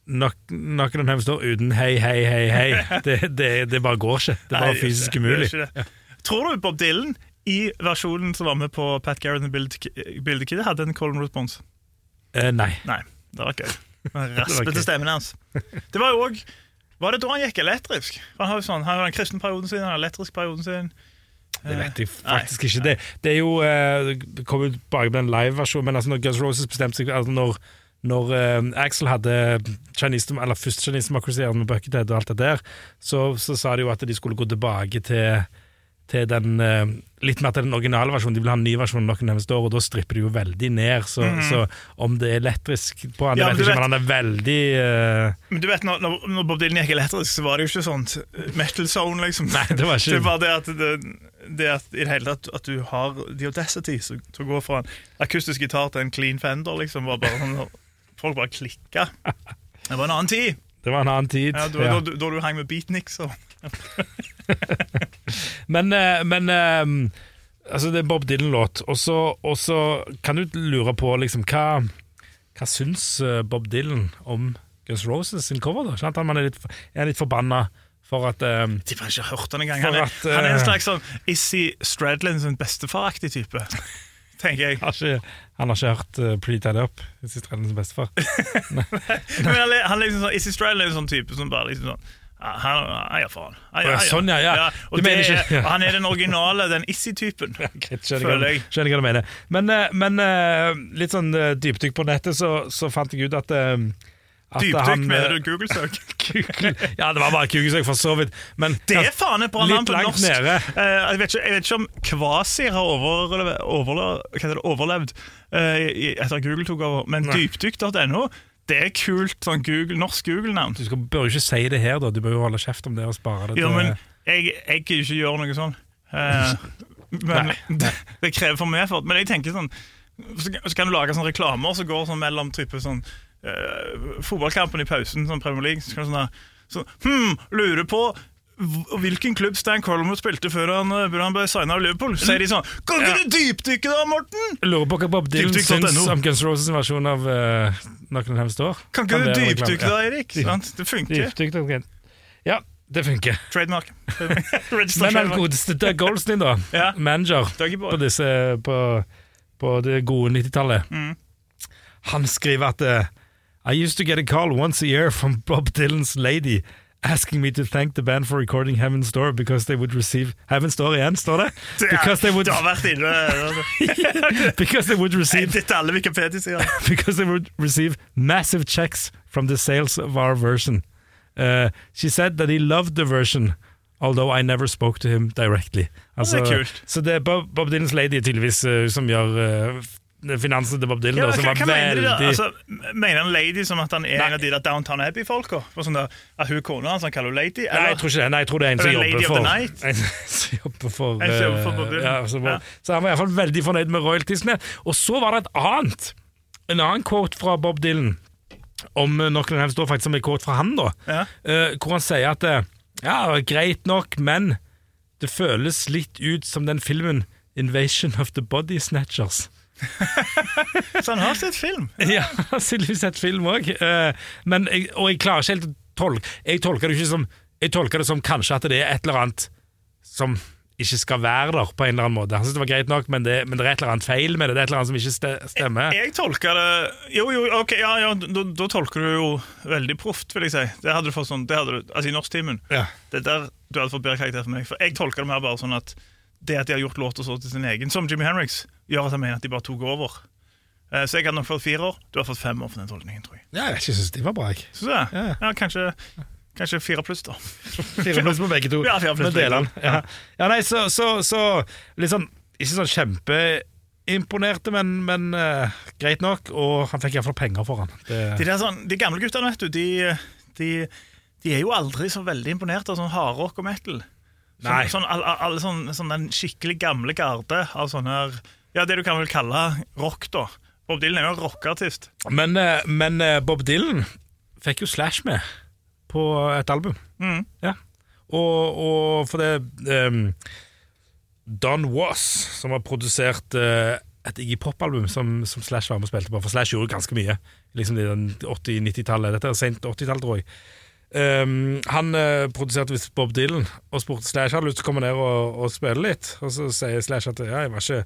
[SPEAKER 3] Knock on Heaven's Door uten hei, hei, hei, hei. <laughs> Det, det, det bare går ikke. Det er bare fysisk umulig.
[SPEAKER 2] Tror du Bob Dylan i versjonen som var med på Pat Garrett og Kid, hadde en Colin Response?
[SPEAKER 3] Eh, nei.
[SPEAKER 2] Nei, det var gøy. <laughs> Raspete stemmen hans. Det var jo òg Var det da han gikk elektrisk? Han har jo sånn, han har den kristne perioden sin, han har den elektriske perioden sin.
[SPEAKER 3] Det vet jeg
[SPEAKER 2] Nei.
[SPEAKER 3] faktisk ikke. Det, det er jo eh, Det kommer jo tilbake med en live-versjon, men altså når Guns Roses bestemte seg altså når, når eh, Axel hadde Chinese, eller først Chinese Democracy med Buckethead og alt det der, så, så sa de jo at de skulle gå tilbake til til den, eh, litt mer til den originale versjonen. De vil ha en ny versjon noen nærmeste år, og da stripper de jo veldig ned. Så, så om det er elektrisk på han.
[SPEAKER 2] Ja,
[SPEAKER 3] vet ikke,
[SPEAKER 2] vet-
[SPEAKER 3] men han er veldig uh...
[SPEAKER 2] Men du vet, når, når- Bob Dylan gikk elektrisk, så var det jo ikke sånt metal zone, liksom.
[SPEAKER 3] Nei, det var ikke
[SPEAKER 2] Det var det at, det, det at i det hele tatt at du har the audacity til å gå fra en akustisk gitar til en clean fender, liksom, var bare sånn Folk bare klikka. <laughs> Det var en annen tid.
[SPEAKER 3] Det var en annen tid.
[SPEAKER 2] Ja, da,
[SPEAKER 3] ja.
[SPEAKER 2] da, da du hang med beatniks <laughs> og
[SPEAKER 3] Men, eh, men eh, altså det er Bob Dylan-låt, og så, kan du lure på liksom hva, hva syns eh, Bob Dylan om Guns Roses sin cover? da? Skjønner han er litt, er litt forbanna for at
[SPEAKER 2] um, tipper jeg ikke har hørt den engang. Han, er-
[SPEAKER 3] at,
[SPEAKER 2] han er en slags sånn Issy Stradlin sin bestefaraktig type, <laughs> tenker jeg.
[SPEAKER 3] har ikke, Han har ikke hørt uh, Pretty Tied Up, sist Reddens bestefar. <laughs>
[SPEAKER 2] Men han er, han liksom sånn, Issy Stradlin er en sånn type som bare liksom sånn han, eier gir faen.
[SPEAKER 3] Sånn, ja, ja,
[SPEAKER 2] ja.
[SPEAKER 3] Du
[SPEAKER 2] det
[SPEAKER 3] mener
[SPEAKER 2] er,
[SPEAKER 3] ikke- ja.
[SPEAKER 2] han er den originale, den Issy-typen. <laughs>
[SPEAKER 3] Greit, skjønner,
[SPEAKER 2] jeg.
[SPEAKER 3] skjønner hva du mener. Men, eh, men eh, litt sånn eh, dypdykk på nettet, så, så fant jeg ut at, eh, at
[SPEAKER 2] Dypdykk, mener
[SPEAKER 3] eh,
[SPEAKER 2] du Google-søk? <laughs>
[SPEAKER 3] Google, ja, det var bare Kugesøk for så vidt. Men
[SPEAKER 2] Det er faen et bra navn på norsk.
[SPEAKER 3] nede.
[SPEAKER 2] Eh, jeg, vet ikke, jeg vet ikke om Kvasir har overlevd, overlevd, det, overlevd eh, etter Google tok over, men dypdykk.no det er kult sånn Google, norsk Google-navn.
[SPEAKER 3] du skal, bør jo ikke si det her, da. Du bør jo holde kjeft om det og spare det
[SPEAKER 2] Jo, men jeg, jeg kan ikke gjøre noe sånn. Uh, <laughs> men
[SPEAKER 3] Nei.
[SPEAKER 2] det, det krever for mye effort. Men jeg tenker sånn Så kan- du lage sånne reklamer som går sånn mellom type sånn eh, fotballkampen i pausen, sånn Premier League. Så kan sånn, der, så, hm, lurer på Hvilken klubb Stan Colmore spilte før han, eh, han ble signa av Liverpool? Så sier de sånn Kan ikke
[SPEAKER 3] Ja.
[SPEAKER 2] du dypdykke da, Morten?
[SPEAKER 3] Lurer på hva Bob Dylan syns om Guns Roses versjon av uh, Hems Door.
[SPEAKER 2] Kan ikke du dypdykke da, Erik? Ja. Det funker.
[SPEAKER 3] Ja, okay. ja, det funker.
[SPEAKER 2] Trademark. <laughs> Register
[SPEAKER 3] Men den godeste Doug Goldstein, da. <laughs>
[SPEAKER 2] Ja.
[SPEAKER 3] Manager på, disse, på, på det gode 90-tallet.
[SPEAKER 2] Mm.
[SPEAKER 3] Han skriver at eh, I used to get a call once a year from <laughs> Bob Dylan's lady asking me to thank the band for recording Heaven's Door because they would receive Heaven's Door igjen, står det? <laughs> Because they would,
[SPEAKER 2] Du har vært inne altså. <laughs>
[SPEAKER 3] because they would receive
[SPEAKER 2] Dette alle Wikipedia-sider.
[SPEAKER 3] because they would receive massive checks from the sales of our version. Uh, she said that he loved the version, although I never spoke to him directly. Altså,
[SPEAKER 2] det er kult.
[SPEAKER 3] Så det er Bob, Bob Dylans lady tydeligvis uh, som gjør uh, finansen til Bob Dylan,
[SPEAKER 2] Ja,
[SPEAKER 3] da,
[SPEAKER 2] hva,
[SPEAKER 3] som
[SPEAKER 2] hva
[SPEAKER 3] var
[SPEAKER 2] mener de da? Altså, mener han lady som at han er
[SPEAKER 3] Nei.
[SPEAKER 2] en av de der Downtown Abbey-folka? Sånn at hun kona hans, han kaller lady?
[SPEAKER 3] Nei, jeg tror ikke det. Nei, jeg tror det er en som jobber for? <laughs> En som jobber for,
[SPEAKER 2] En som for Bob Dylan.
[SPEAKER 3] ja, så,
[SPEAKER 2] Ja.
[SPEAKER 3] så han var iallfall veldig fornøyd med royaltiesene. Og så var det et annet En annen quote fra Bob Dylan om nok dem står faktisk som en quote fra han, da.
[SPEAKER 2] Ja.
[SPEAKER 3] Eh, hvor han sier at eh, Ja, greit nok, men det føles litt ut som den filmen 'Invasion of the Body Snatchers'. <laughs>
[SPEAKER 2] Så han har sett film? <laughs>
[SPEAKER 3] Ja, han har sett film òg. men jeg, og jeg klarer ikke helt å tolke Jeg tolker det ikke som Jeg tolker det som kanskje at det er et eller annet som ikke skal være der, på en eller annen måte. Han syntes det var greit nok, men det, men det er et eller annet feil med det. Det er et eller annet som ikke stemmer.
[SPEAKER 2] Jeg tolker det Jo, jo, ok, ja, ja da, da tolker du jo veldig proft, vil jeg si. Det hadde du fått sånn, det hadde du, altså I norsktimen.
[SPEAKER 3] Ja.
[SPEAKER 2] Det er der du hadde fått bedre karakter for meg. For jeg tolker det mer bare sånn at det at de har gjort låter så til sin egen, som Jimmy Henriks, gjør at han mener at de bare tok over. Eh, Så jeg hadde nok fått fire år. Du har fått fem år for den tolkningen, tror jeg.
[SPEAKER 3] Ja, jeg synes de var bra, jeg.
[SPEAKER 2] Synes jeg?
[SPEAKER 3] Ja.
[SPEAKER 2] Ja, kanskje, kanskje fire pluss, da.
[SPEAKER 3] Fire pluss på begge to.
[SPEAKER 2] Ja, fire pluss på begge
[SPEAKER 3] Ja. ja, nei, så, så, så sånn Ikke sånn kjempeimponerte, men, men uh, greit nok. Og han fikk iallfall penger for han. Det,
[SPEAKER 2] De, der sånn, de gamle guttene, vet du, de, de, de er jo aldri så veldig imponert av sånn hardrock og metal. Sånn, sånn, alle, alle sånn, sånn den skikkelig gamle garde av sånne her Ja, det du kan vel kalle rock, da. Bob Dylan er jo en rockeartist.
[SPEAKER 3] men, eh, men eh, Bob Dylan fikk jo Slash med på et album.
[SPEAKER 2] Mm.
[SPEAKER 3] Ja. Og, og for det um, Don Was, som har produsert uh, et Iggy Pop-album som, som Slash var med og spilte på, for Slash gjorde ganske mye. Liksom i den 80-90-tallet. Dette er sent 80-tall, tror jeg. Ehm, han uh, produserte visst Bob Dylan og spurte Slash hadde lyst til å komme ned og, og spille litt. Og så sier Slash at ja, jeg var ikke,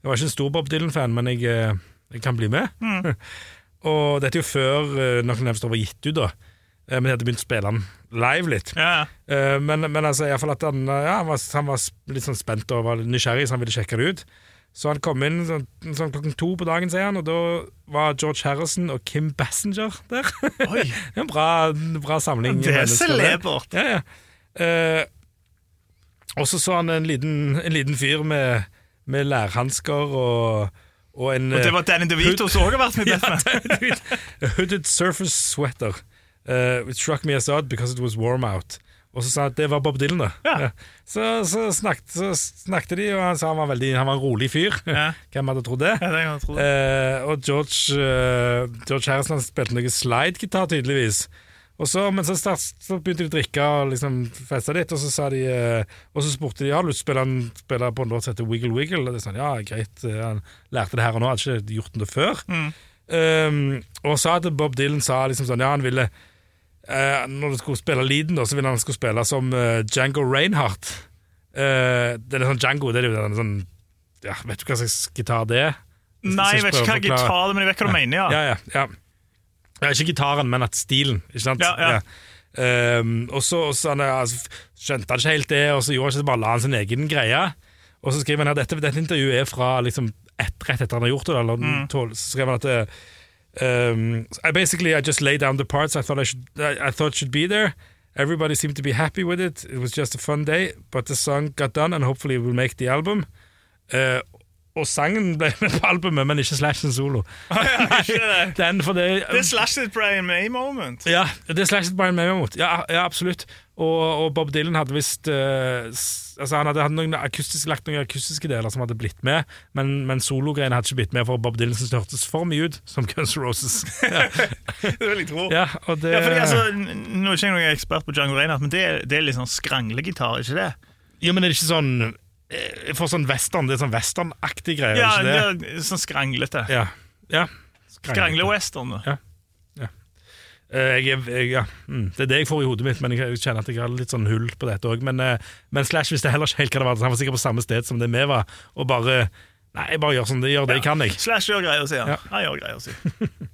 [SPEAKER 3] jeg var ikke en stor Bob Dylan-fan, men jeg, eh, jeg kan bli med. <laughs> og dette er jo før uh, Noen Nevstad var gitt ut, da. Uh, Men de hadde begynt å spille han live litt.
[SPEAKER 2] Ja.
[SPEAKER 3] Eh, men, men altså, iallfall at han, eh, ja, han, var, han var litt sånn spent og var nysgjerrig, så han ville sjekke det ut. Så han kom inn sånn, sånn klokken to på dagen, sier han, og da var George Harrison og Kim Bassinger der.
[SPEAKER 2] Oi, <laughs>
[SPEAKER 3] Det er en bra, bra samling.
[SPEAKER 2] det er celebert.
[SPEAKER 3] Ja, ja. Eh, og så så han en liten, en liten fyr med, med lærhansker og, og en
[SPEAKER 2] Og det
[SPEAKER 3] eh,
[SPEAKER 2] var Danny DeVito som også har vært med i. <laughs>
[SPEAKER 3] A hooded surface sweater. Uh, it struck me as odd because it was warm out. Og så sa han at det var Bob Dylan, da.
[SPEAKER 2] Ja.
[SPEAKER 3] Så, så, snakket, så snakket de, og han sa han var, veldig, han var en rolig fyr.
[SPEAKER 2] Ja. <laughs>
[SPEAKER 3] Hvem hadde trodd det?
[SPEAKER 2] Ja, det trodd det.
[SPEAKER 3] Eh, og George, uh, George Harrison spilte noe slidegitar, tydeligvis. Og så, men så, start, så begynte de å drikke og liksom feste litt, og så, sa de, eh, og så spurte de har du lyst til å spille, på en låt som heter Wiggle Wiggle. Og det er sånn, ja, greit, eh, han lærte det her og nå, hadde ikke gjort det før.
[SPEAKER 2] Mm.
[SPEAKER 3] Um, og sa at Bob Dylan sa liksom sånn, ja, han ville eh, Når du skulle spille leaden, så ville han skulle spille som eh, Django Reinhardt. Eh, det er sånn Django, det er jo den sånn ja, Vet du hva slags gitar det er?
[SPEAKER 2] Nei, jeg vet ikke hva gitar det er, men jeg vet hva du mener, ja.
[SPEAKER 3] Ja, ja, ja. ja ikke gitaren, men at stilen, ikke sant?
[SPEAKER 2] Ja, ja.
[SPEAKER 3] Og så, og så han, altså, skjønte han ikke helt det, og så gjorde han ikke det, bare la han sin egen greie. Og så skriver han her, dette, dette intervjuet er fra liksom, et, rett etter han har gjort det, eller,
[SPEAKER 2] Mm.
[SPEAKER 3] så skrev han at det, um, I basically I just laid down the parts I thought I should I, I thought should be there. Everybody seemed to be happy with it. It was just a fun day, but the song got done, and hopefully it will make the album. Uh, og sangen ble med på albumet, men ikke Slash sin solo. <laughs>
[SPEAKER 2] ikke det.
[SPEAKER 3] Den, det,
[SPEAKER 2] Det er Slash it Brian May-moment.
[SPEAKER 3] ja, det er Slash Brian May-moment. Ja, ja, absolutt. Og, og Bob Dylan hadde visst uh, Altså Han hadde, hadde noen akustiske, lagt noen akustiske deler som hadde blitt med, men, men sologreiene hadde ikke blitt med, for Bob Dylan syntes det hørtes for mye ut som Guns Roses. ja, <laughs>
[SPEAKER 2] Det vil jeg tro.
[SPEAKER 3] ja, og det
[SPEAKER 2] Ja, fordi altså, Nå er ikke jeg ekspert på Django Reinhardt, men det, det er litt sånn skranglegitar, ikke det?
[SPEAKER 3] Jo, men er det ikke sånn eh, For sånn western, det er sånn westernaktig greier,
[SPEAKER 2] Ja, det
[SPEAKER 3] det?
[SPEAKER 2] er sånn skranglete.
[SPEAKER 3] Ja. ja.
[SPEAKER 2] Skrangle-western.
[SPEAKER 3] Ja. ja. Jeg, er- jeg, ja. mm, Det er det jeg får i hodet mitt, men jeg kjenner at jeg har litt sånn hull på dette òg. Men, eh, men Slash visste heller ikke helt hva det var. så Han var sikkert på samme sted som det vi var, og bare Nei, jeg bare gjør sånn, gjør det jeg kan, jeg.
[SPEAKER 2] Slash gjør greier, sier han.
[SPEAKER 3] Ja.
[SPEAKER 2] Han gjør greier, sier <laughs>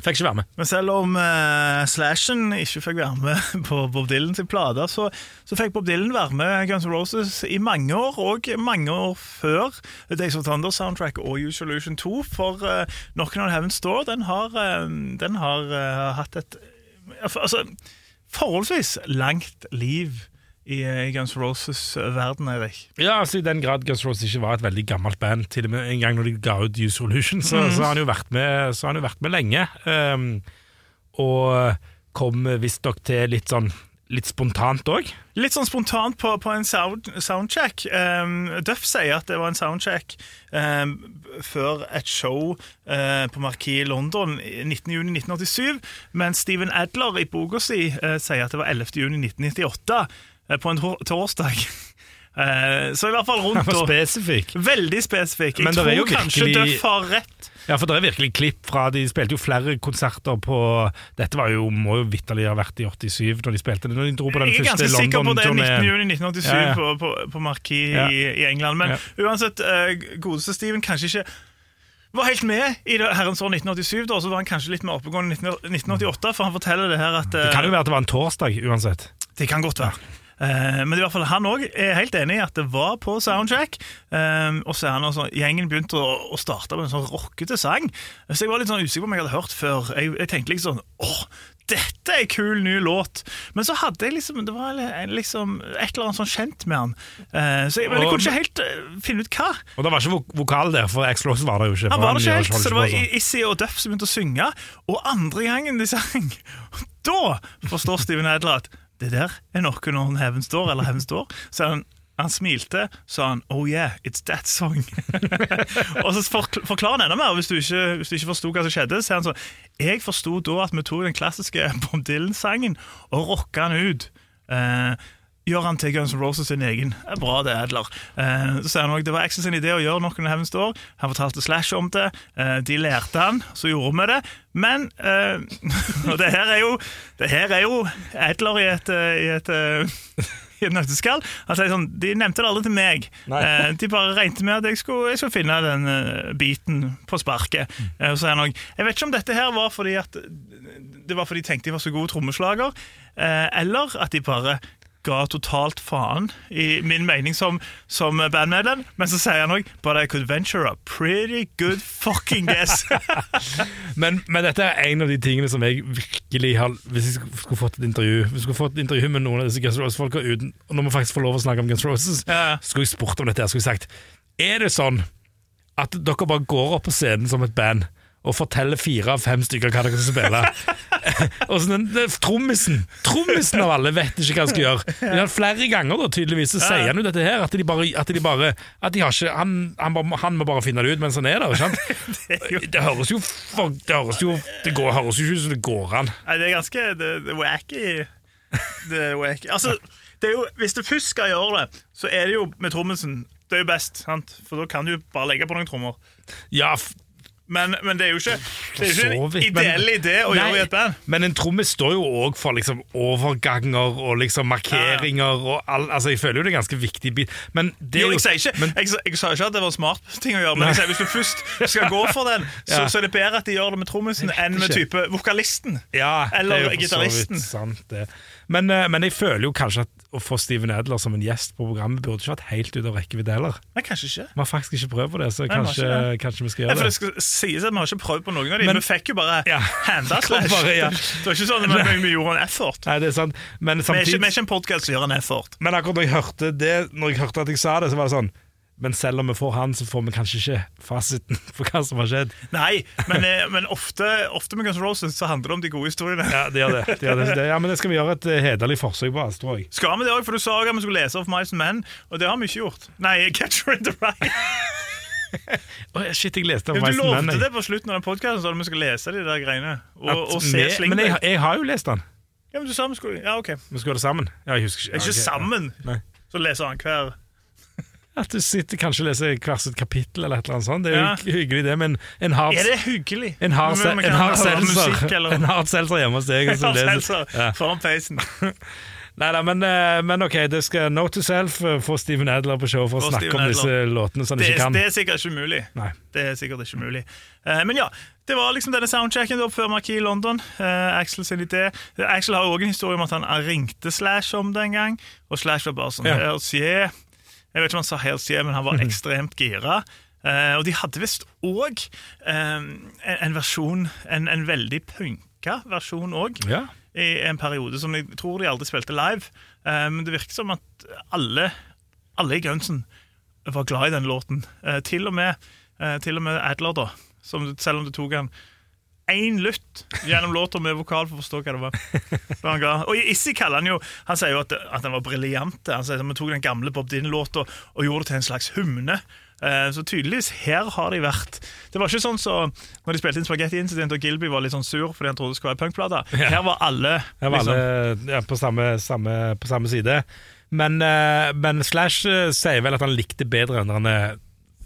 [SPEAKER 3] Fikk ikke være med.
[SPEAKER 2] Men selv om uh, Slashen ikke fikk være med <laughs> på Bob Dylan sin plate, så, så fikk Bob Dylan være med Guns N' Roses i mange år, og mange år før Days of Thunder Soundtrack og Use Solution 2. For uh, Knockin' on Heaven's Door den har, uh, den har uh, hatt et altså, forholdsvis langt liv i, eh, i Guns Roses-verden, Erik.
[SPEAKER 3] Ja, altså I den grad Guns Roses ikke var et veldig gammelt band, til og med en gang når de ga ut Use Solution, så, så har han jo vært med, så har han jo vært med lenge. Um, og kom visstnok til litt sånn litt spontant òg.
[SPEAKER 2] Litt sånn spontant på, på en sound, soundcheck. Um, Duff sier at det var en soundcheck um, før et show uh, på Marquis i London i 19.6.1987, mens Steven Adler i boka si uh, sier at det var 11.6.1998, uh, på en torsdag. Uh, <laughs> så i hvert fall rundt <laughs> da.
[SPEAKER 3] spesifikk.
[SPEAKER 2] Veldig spesifikk. Jeg
[SPEAKER 3] det
[SPEAKER 2] tror kanskje
[SPEAKER 3] virkelig-
[SPEAKER 2] Duff har rett.
[SPEAKER 3] Ja, for det er virkelig klipp fra De spilte jo flere konserter på Dette var jo, må jo vitterlig ha vært i 87 når de spilte det. Når de dro på den
[SPEAKER 2] Jeg er ganske sikker på det
[SPEAKER 3] London-turneen.
[SPEAKER 2] 19.6.1987
[SPEAKER 3] Ja, ja.
[SPEAKER 2] på, på, på Marquis
[SPEAKER 3] Ja.
[SPEAKER 2] i, i England. Men uansett, uh, godeste Steven kanskje ikke var helt med i det herrens år 1987, da, så var han kanskje litt mer oppegående i 1988, for han forteller det her at
[SPEAKER 3] Det
[SPEAKER 2] eh,
[SPEAKER 3] kan jo være at det var en torsdag uansett.
[SPEAKER 2] det kan godt være. Eh, men i hvert fall han òg er helt enig i at det var på soundcheck. eh, og så er han også, Gjengen begynte å, å starte med en sånn rockete sang. Så jeg var litt sånn usikker på om jeg hadde hørt før. Jeg, jeg tenkte liksom åh, dette er en kul ny låt. Men så hadde jeg liksom Det var liksom et eller annet sånn kjent med han. Eh, så jeg, men jeg kunne ikke helt finne ut hva.
[SPEAKER 3] Og det var ikke vokal der, for X Rose var det jo ikke.
[SPEAKER 2] Han var det ikke helt, så det var
[SPEAKER 3] sånn.
[SPEAKER 2] Issy og Duff som begynte å synge. Og andre gangen de sang, <laughs> da forstår Steven Adler at det der er noe når heaven står', eller 'heaven står'. Så han, han smilte, sa han 'Oh yeah, it's that song'. <laughs> og så forkl- forklarer han enda mer, hvis du ikke, hvis ikke forsto hva som skjedde. Så er han sånn Jeg forsto da at vi tok den klassiske Bob Dylan-sangen og rocka den ut. Eh, gjør han til Guns N' Roses sin egen. Det er bra, det, Adler. Eh, så sier han også, Det var Axel sin idé å gjøre noe når Heaven's Door. Han fortalte Slash om det. Eh, de lærte han, så gjorde vi det. Men eh, <laughs> Og det her er jo Det her er jo Adler i et, eh, i et eh, <laughs> i et nøtteskall. Altså, sånn, De nevnte det aldri til meg. Eh, de bare regnet med at jeg skulle, jeg skulle finne den biten på sparket. Eh, så sier han også, Jeg vet ikke om dette her var fordi at det var fordi de tenkte de var så gode trommeslager, eh, eller at de bare ga totalt faen i min mening som, som bandmedlem. Men så sier han òg But I could venture a pretty good fucking guess. <laughs>
[SPEAKER 3] Men, men dette er en av de tingene som jeg virkelig har Hvis jeg skulle- fått et intervju Hvis jeg skulle fått et intervju med noen av disse Guns Roses-folka når vi faktisk får lov å snakke om Guns Roses,
[SPEAKER 2] Ja.
[SPEAKER 3] skulle jeg spurt om dette. her, Skulle jeg sagt Er det sånn at dere bare går opp på scenen som et band og forteller fire av fem stykker hva dere skal spille? <laughs> og så den, den, Trommisen Trommisen av alle vet ikke hva han skal gjøre. Men flere ganger da, tydeligvis så sier han jo dette her, at de bare, at de bare at de har ikke, han, han, han må bare finne det ut mens han er der. ikke sant? <laughs> Det høres jo Det høres jo Det går, høres jo ikke ut som det går an.
[SPEAKER 2] Nei, det er ganske det, det wacky. Det er wacky. Altså, det er jo, hvis du først skal gjøre det, så er det jo med trommisen. Det er jo best, sant? for da kan du bare legge på noen trommer.
[SPEAKER 3] Ja,
[SPEAKER 2] Men, men det er jo ikke, det er jo ikke en ideell idé å
[SPEAKER 3] Nei,
[SPEAKER 2] gjøre i et band.
[SPEAKER 3] Men en trommis står jo òg for liksom overganger og liksom markeringer og all, Altså, jeg føler jo det er en ganske viktig bit. Men det
[SPEAKER 2] Jo, jeg sier ikke,
[SPEAKER 3] men,
[SPEAKER 2] jeg, jeg sa ikke at det var smart ting å gjøre, men jeg sier, hvis du først skal gå for den, så,
[SPEAKER 3] Ja.
[SPEAKER 2] så er det bedre at de gjør det med trommisen enn med type vokalisten.
[SPEAKER 3] Ja,
[SPEAKER 2] Eller
[SPEAKER 3] er
[SPEAKER 2] gitaristen.
[SPEAKER 3] Sant. Men, eh, men jeg føler jo kanskje at å få Steven Adler som en gjest på programmet burde ikke vært helt ute av rekkevidde heller.
[SPEAKER 2] Nei, kanskje ikke.
[SPEAKER 3] Vi har faktisk ikke prøvd på det, så
[SPEAKER 2] Nei,
[SPEAKER 3] kanskje,
[SPEAKER 2] det.
[SPEAKER 3] kanskje vi skal gjøre
[SPEAKER 2] for det skal sies at Vi har ikke prøvd på noen av dem.
[SPEAKER 3] Men-
[SPEAKER 2] vi fikk jo bare
[SPEAKER 3] Ja.
[SPEAKER 2] handa slash. <laughs>
[SPEAKER 3] bare, ja.
[SPEAKER 2] Det var ikke sånn at vi, vi gjorde en effort.
[SPEAKER 3] Nei, det er sant. Men
[SPEAKER 2] Vi er ikke, vi er ikke en podkast som gjør en effort.
[SPEAKER 3] Men akkurat når jeg hørte det Når jeg hørte at jeg sa det, så var det sånn Men selv om vi får han, så får vi kanskje ikke fasiten <laughs> på hva som har skjedd.
[SPEAKER 2] Nei, men, eh, men ofte, ofte med Guns N' Roses så handler det om de gode historiene.
[SPEAKER 3] Ja, det gjør det. det, det. Ja, men det skal vi gjøre et eh, hederlig forsøk på, altså, tror jeg.
[SPEAKER 2] Skal vi det òg? For du sa at vi skulle lese opp Mice and Men, og det har vi ikke gjort. Nei, <laughs> Catcher in the Rye. <laughs>
[SPEAKER 3] oh, shit, jeg leste om
[SPEAKER 2] Ja, du lovte det på slutten av den podkasten, at vi skulle lese de der greiene. Og, og se
[SPEAKER 3] vi- Men jeg, jeg har jo lest den.
[SPEAKER 2] Ja, men du sa vi skulle Ja, OK.
[SPEAKER 3] Vi skulle gjøre det sammen. Ja, jeg husker ikke.
[SPEAKER 2] Ikke
[SPEAKER 3] okay. Ikke
[SPEAKER 2] sammen.
[SPEAKER 3] Nei.
[SPEAKER 2] Så leser han hver
[SPEAKER 3] ja. At du sitter kanskje og leser hvert sitt kapittel, eller et eller annet sånt. Det er jo
[SPEAKER 2] Ja.
[SPEAKER 3] hy- hyggelig, det, men en hard
[SPEAKER 2] Er det hyggelig?
[SPEAKER 3] en hard,
[SPEAKER 2] Men
[SPEAKER 3] se-
[SPEAKER 2] vi
[SPEAKER 3] en
[SPEAKER 2] kan
[SPEAKER 3] hard
[SPEAKER 2] høre musikk,
[SPEAKER 3] seltzer
[SPEAKER 2] eller- <laughs>
[SPEAKER 3] En hard seltzer hjemme hos deg. og så <laughs>
[SPEAKER 2] Hard
[SPEAKER 3] leser-
[SPEAKER 2] seltzer
[SPEAKER 3] Ja.
[SPEAKER 2] foran peisen. <laughs>
[SPEAKER 3] Nei da, men, eh, men ok, det skal Note to Self eh, få Steven Adler på show for å
[SPEAKER 2] Få
[SPEAKER 3] snakke
[SPEAKER 2] Steven
[SPEAKER 3] om disse låtene som han
[SPEAKER 2] Det,
[SPEAKER 3] ikke kan.
[SPEAKER 2] det er sikkert ikke mulig.
[SPEAKER 3] Nei.
[SPEAKER 2] Det er sikkert ikke mulig. Eh, men ja, det var liksom denne soundchecken da, før Marquis i London. Uh, Axel sin idé. Axel har jo også en historie om at han ringte Slash om det en gang, og Slash var bare sånn
[SPEAKER 3] Ja.
[SPEAKER 2] Hells yeah. Jeg vet ikke om han sa hells yeah, men han var ekstremt gira. Eh, og de hadde visst òg en, en versjon, en, en veldig punka versjon òg
[SPEAKER 3] Ja.
[SPEAKER 2] i en periode som jeg tror de aldri spilte live. Eh, men det virker som at alle, alle i Gunsen var glad i den låten. Eh, til, og med, eh, til og med Adler, da. Som, selv om det tok han én lytt gjennom låta med vokal for å forstå hva det var. Han. Og Issi kaller han jo Han sier jo at, at den var briljant. Han sier at vi tok den gamle Bob Dylan-låta og gjorde det til en slags hymne. Eh, Så tydeligvis, her har de vært Det var ikke sånn så når de spilte inn Spaghetti Incident og Gilby var litt sånn sur fordi han trodde det skulle være punkplate. Her var alle
[SPEAKER 3] Her var
[SPEAKER 2] liksom,
[SPEAKER 3] alle ja, på, samme, samme, på samme side. Men, eh, men Slash eh, sier vel at han likte bedre enn den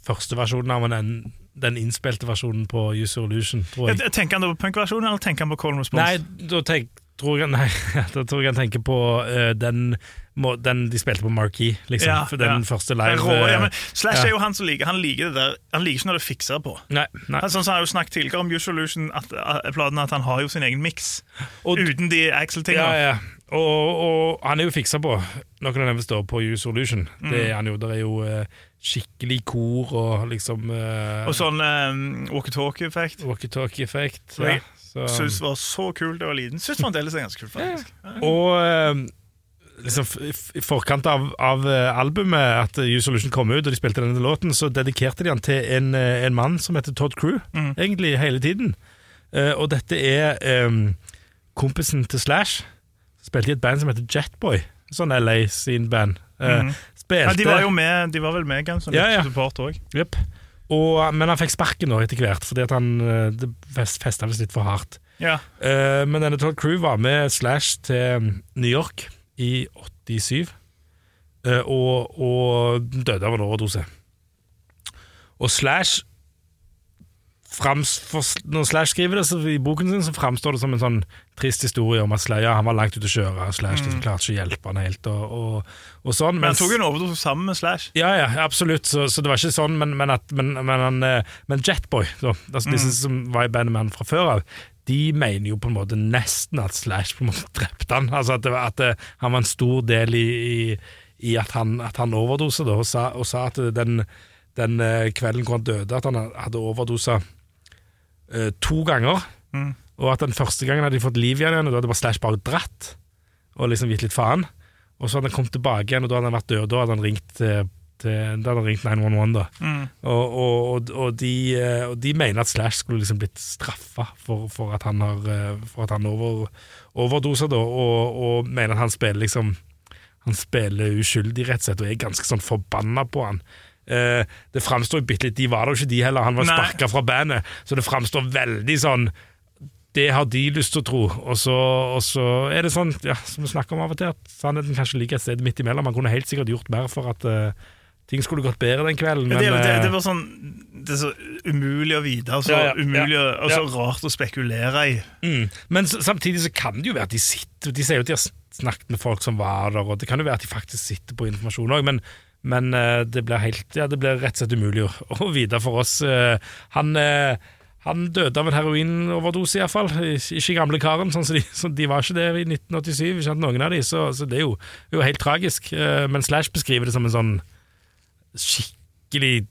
[SPEAKER 3] første versjonen av den, den innspilte versjonen på Use Illusion, tror jeg.
[SPEAKER 2] Tenker han da på punkversjonen, eller tenker han på Call and Response?
[SPEAKER 3] Nei, da tenk, tror jeg, <laughs> nei, da tror jeg han tenker på uh, den, må, den de spilte på Marquee, liksom.
[SPEAKER 2] Ja,
[SPEAKER 3] den
[SPEAKER 2] ja.
[SPEAKER 3] første live.
[SPEAKER 2] rå, ja,
[SPEAKER 3] eh,
[SPEAKER 2] men Slash
[SPEAKER 3] ja.
[SPEAKER 2] er jo han som liker Han liker det der Han liker ikke når det fikser på.
[SPEAKER 3] Nei, nei.
[SPEAKER 2] Han, sånn som han har jo snakket tidligere om Use Illusion, at, at, platen, at han har jo sin egen miks. Uten de
[SPEAKER 3] Ja,
[SPEAKER 2] Axel-tingene.
[SPEAKER 3] ja. Og, og han er jo fiksa på noen av dem står på Use Illusion.
[SPEAKER 2] Mm.
[SPEAKER 3] Det er han jo. Der er jo eh, skikkelig kor og liksom eh,
[SPEAKER 2] Og sånn um, walkietalkie-effekt.
[SPEAKER 3] walkietalkie-effekt. Ja, så-
[SPEAKER 2] Syns var så kult da jeg var liten. Syns fremdeles er ganske kult, faktisk.
[SPEAKER 3] Og eh, liksom i forkant av, av eh, albumet, at U Solution kom ut, og de spilte denne låten, så dedikerte de den til en, eh, en mann som heter Todd Crew,
[SPEAKER 2] Mm.
[SPEAKER 3] egentlig hele tiden. Uh, og dette er um, kompisen til Slash. Spilte i et band som heter Jetboy. Sånn LA sin band. Uh,
[SPEAKER 2] mm.
[SPEAKER 3] Spilte
[SPEAKER 2] Ja, de var jo med, de var vel med Guns som
[SPEAKER 3] Ja, ja.
[SPEAKER 2] support òg.
[SPEAKER 3] Yep. Og, men han fikk sparken nå etter hvert, fordi at han det fest- festa visst litt for hardt.
[SPEAKER 2] Ja.
[SPEAKER 3] Uh, men denne Todd Crew var med Slash til um, New York i 87, eh, og, og døde av en overdose. Og Slash for, Når Slash skriver det så i boken sin, så framstår det som en sånn trist historie om at Slash, ja, han var langt ute å kjøre, og Slash liksom, klarte ikke å hjelpe han helt, og, og, og sånn.
[SPEAKER 2] Men han tok en overdose sammen med Slash.
[SPEAKER 3] ja, ja, absolutt. Så, så det var ikke sånn, men, men, at, men, men, eh, Jetboy, da, altså disse som var i bandet med han fra før av, de mener jo på en måte nesten at Slash på en måte drepte han. Altså at, var, at det, han var en stor del i, i, i at han, at han overdosa, og sa, og sa at den, den eh, kvelden hvor han døde, at han hadde overdosa uh, to ganger.
[SPEAKER 2] Mm.
[SPEAKER 3] Og at den første gangen hadde de fått liv igjen, og da hadde bare Slash bare dratt. Og liksom gitt litt faen. Og så hadde han kommet tilbake igjen, og da hadde han vært død. Og da hadde han ringt, til, til, da hadde ringt 911. da
[SPEAKER 2] Mm.
[SPEAKER 3] og, og, og, de, eh, og de mener at Slash skulle liksom blitt straffa for, for at han har eh, For at han over, overdoser, da, og, mener at han spiller liksom Han spiller uskyldig, rett og slett, og er ganske sånn forbanna på han. Eh, det framstår bitte litt De var da jo ikke, de heller. Han var sparka fra bandet, så det framstår veldig sånn det har de lyst til å tro, og så, og så er det sånn, ja, som vi snakker om av og til, at sannheten kanskje ligger et sted midt imellom. Man kunne helt sikkert gjort mer for at eh, ting skulle gått bedre den kvelden.
[SPEAKER 2] men det, det,
[SPEAKER 3] eh,
[SPEAKER 2] det var sånn Det er så umulig å vite, og så
[SPEAKER 3] Ja, ja,
[SPEAKER 2] umulig
[SPEAKER 3] ja,
[SPEAKER 2] og så rart å spekulere i.
[SPEAKER 3] Mm. Men samtidig så kan det jo være at de sitter De sier jo at de har snakket med folk som var der, og det kan jo være at de faktisk sitter på informasjon òg, men, men eh, det blir helt Ja, det blir rett og slett umulig å, <laughs> å vite for oss. Eh, Han, Han døde av en heroinoverdose, iallfall. Ikke gamle karen, sånn som de, <laughs> så de var ikke det i 1987, ikke noen av de, så, så det er jo, jo helt tragisk. Men Slash beskriver det som en sånn skikkelig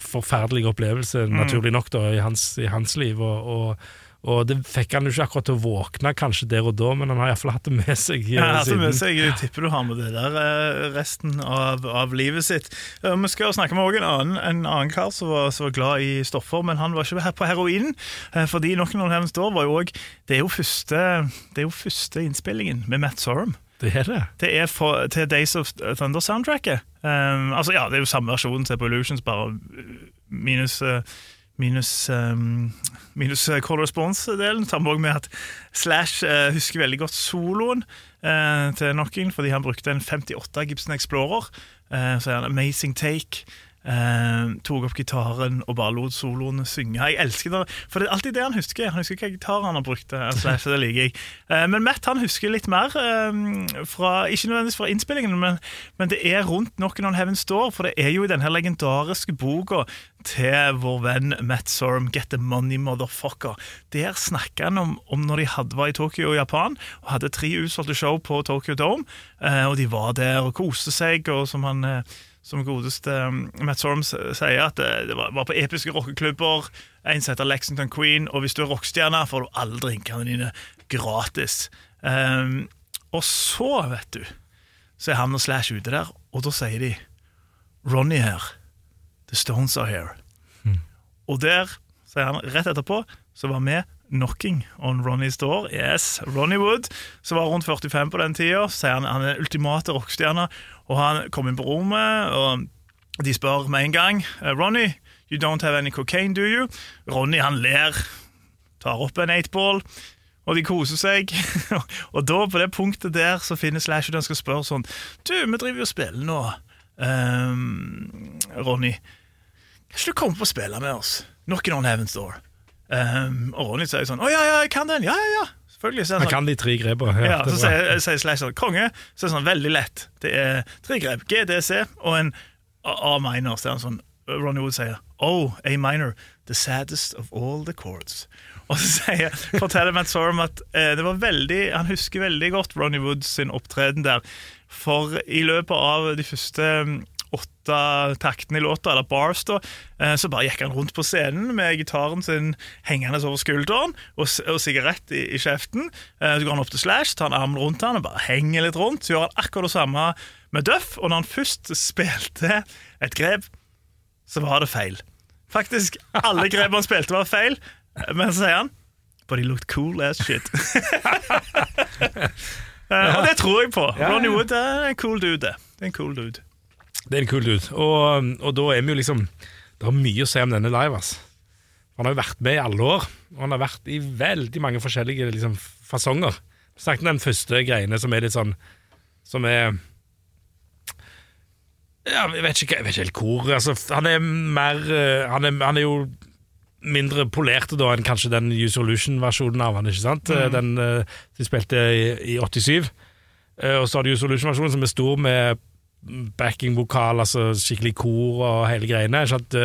[SPEAKER 3] forferdelig opplevelse, naturlig nok, da, i hans, i hans liv. Og, og, og det fikk han jo ikke akkurat til å våkne kanskje der og da, men han har iallfall hatt det med seg eh,
[SPEAKER 2] Ja, altså,
[SPEAKER 3] det
[SPEAKER 2] med seg, jeg tipper du har med det der eh, resten av, av livet sitt. Eh, Vi skal snakke med en annen, en annen kar som var, som var glad i stoffer, men han var ikke på heroin. eh, Fordi Noen of Heaven's Door var jo også, det det er jo første innspillingen med Matt Sorum.
[SPEAKER 3] Det er det.
[SPEAKER 2] Det er for, til Days of Thunder-soundtracket. Um, altså, ja, det er jo samme versjon til Pollutions, bare minus uh, Minus, um, minus uh, call response-delen. Sammen med at Slash uh, husker veldig godt soloen uh, til Knocking, fordi han brukte en 58 Gibson Explorer. Uh, så er han amazing take. Uh, tok opp gitaren og bare lot soloene synge. Jeg elsker det, for det er alltid det han husker. Han husker hva gitar han har brukt. Altså, <laughs> det liker jeg. Uh, men Matt han husker litt mer, um, fra, ikke nødvendigvis fra innspillingen, men, men det er rundt Knockin' on Heaven Store, for det er jo i denne legendariske boka til vår venn Matt Sorum, Get the Money Motherfucker. Der snakker han om, om når de hadde, var i Tokyo og Japan og hadde tre utsolgte show på Tokyo Dome, eh, og de var der og koste seg, og som han eh, som godeste um, Matt Sorms sier, at det, det var, på episke rockeklubber. En som heter Lexington Queen, og hvis du er rockestjerne, får du alle drinkene dine gratis. Um, og så, vet du, så er han og Slash ute der, og da sier de Ronny her. The Stones are here. Og der, sier han rett etterpå, så var vi knocking on Ronny's door. Yes, Ronny Wood, som var rundt 45 på den tida, sier han han er den ultimate rockestjerne. Og han kom inn på rommet, og de spør med en gang «Eh, Ronny, you don't have any cocaine, do you? Ronny han ler, tar opp en eightball, og de koser seg. <laughs> og da, på det punktet der, så finner Slash ut han skal spørre sånn Du, vi driver jo og spiller nå, um, Ronny. Kan ikke du komme på å spille med oss? Knocking on Heaven's Door. Ehm, og Ronny sier sånn Å ja, ja, jeg kan den. Ja, ja, ja. Selvfølgelig. Så sånn,
[SPEAKER 3] kan de tre grepene.
[SPEAKER 2] ja, så
[SPEAKER 3] er
[SPEAKER 2] sier, sier Slash sånn Konge. Så er det sånn veldig lett. Det er tre grep. G, D, C og en A minor. Så er han sånn Ronny Wood sier Oh, A minor. The saddest of all the chords. Og så sier, forteller Matt Sorum at eh, det var veldig, han husker veldig godt Ronny Wood sin opptreden der. For i løpet av de første åtte taktene i låta, eller bars, da, eh, så bare gikk han rundt på scenen med gitaren sin hengende over skulderen og, og sigarett i, i kjeften. Eh, Så går han opp til Slash, tar en arm rundt han og bare henger litt rundt. Så gjør han akkurat det samme med Duff, og når han først spilte et grep, så var det feil. Faktisk, alle grepene han spilte, var feil. Men så sier han But he looked cool as shit. ja. <laughs> og det tror jeg på. Ronny Wood er en cool dude. Det er en cool dude.
[SPEAKER 3] Det er en kul dude. Og, og da er vi jo liksom Det har mye å si om denne live, ass. Han har jo vært med i alle år, og han har vært i veldig mange forskjellige liksom, fasonger. Snakket om den første greiene som er litt sånn Som er ja, jeg vet ikke, jeg vet ikke helt hvor altså, Han er mer eh, han er, han er jo mindre polert da enn kanskje den Use Solution-versjonen av han, ikke sant? Mm. Den eh, de spilte i, i 87. Eh, Og så har du Use Solution-versjonen som er stor med backing-vokal, altså skikkelig kor og hele greiene. Ikke sant?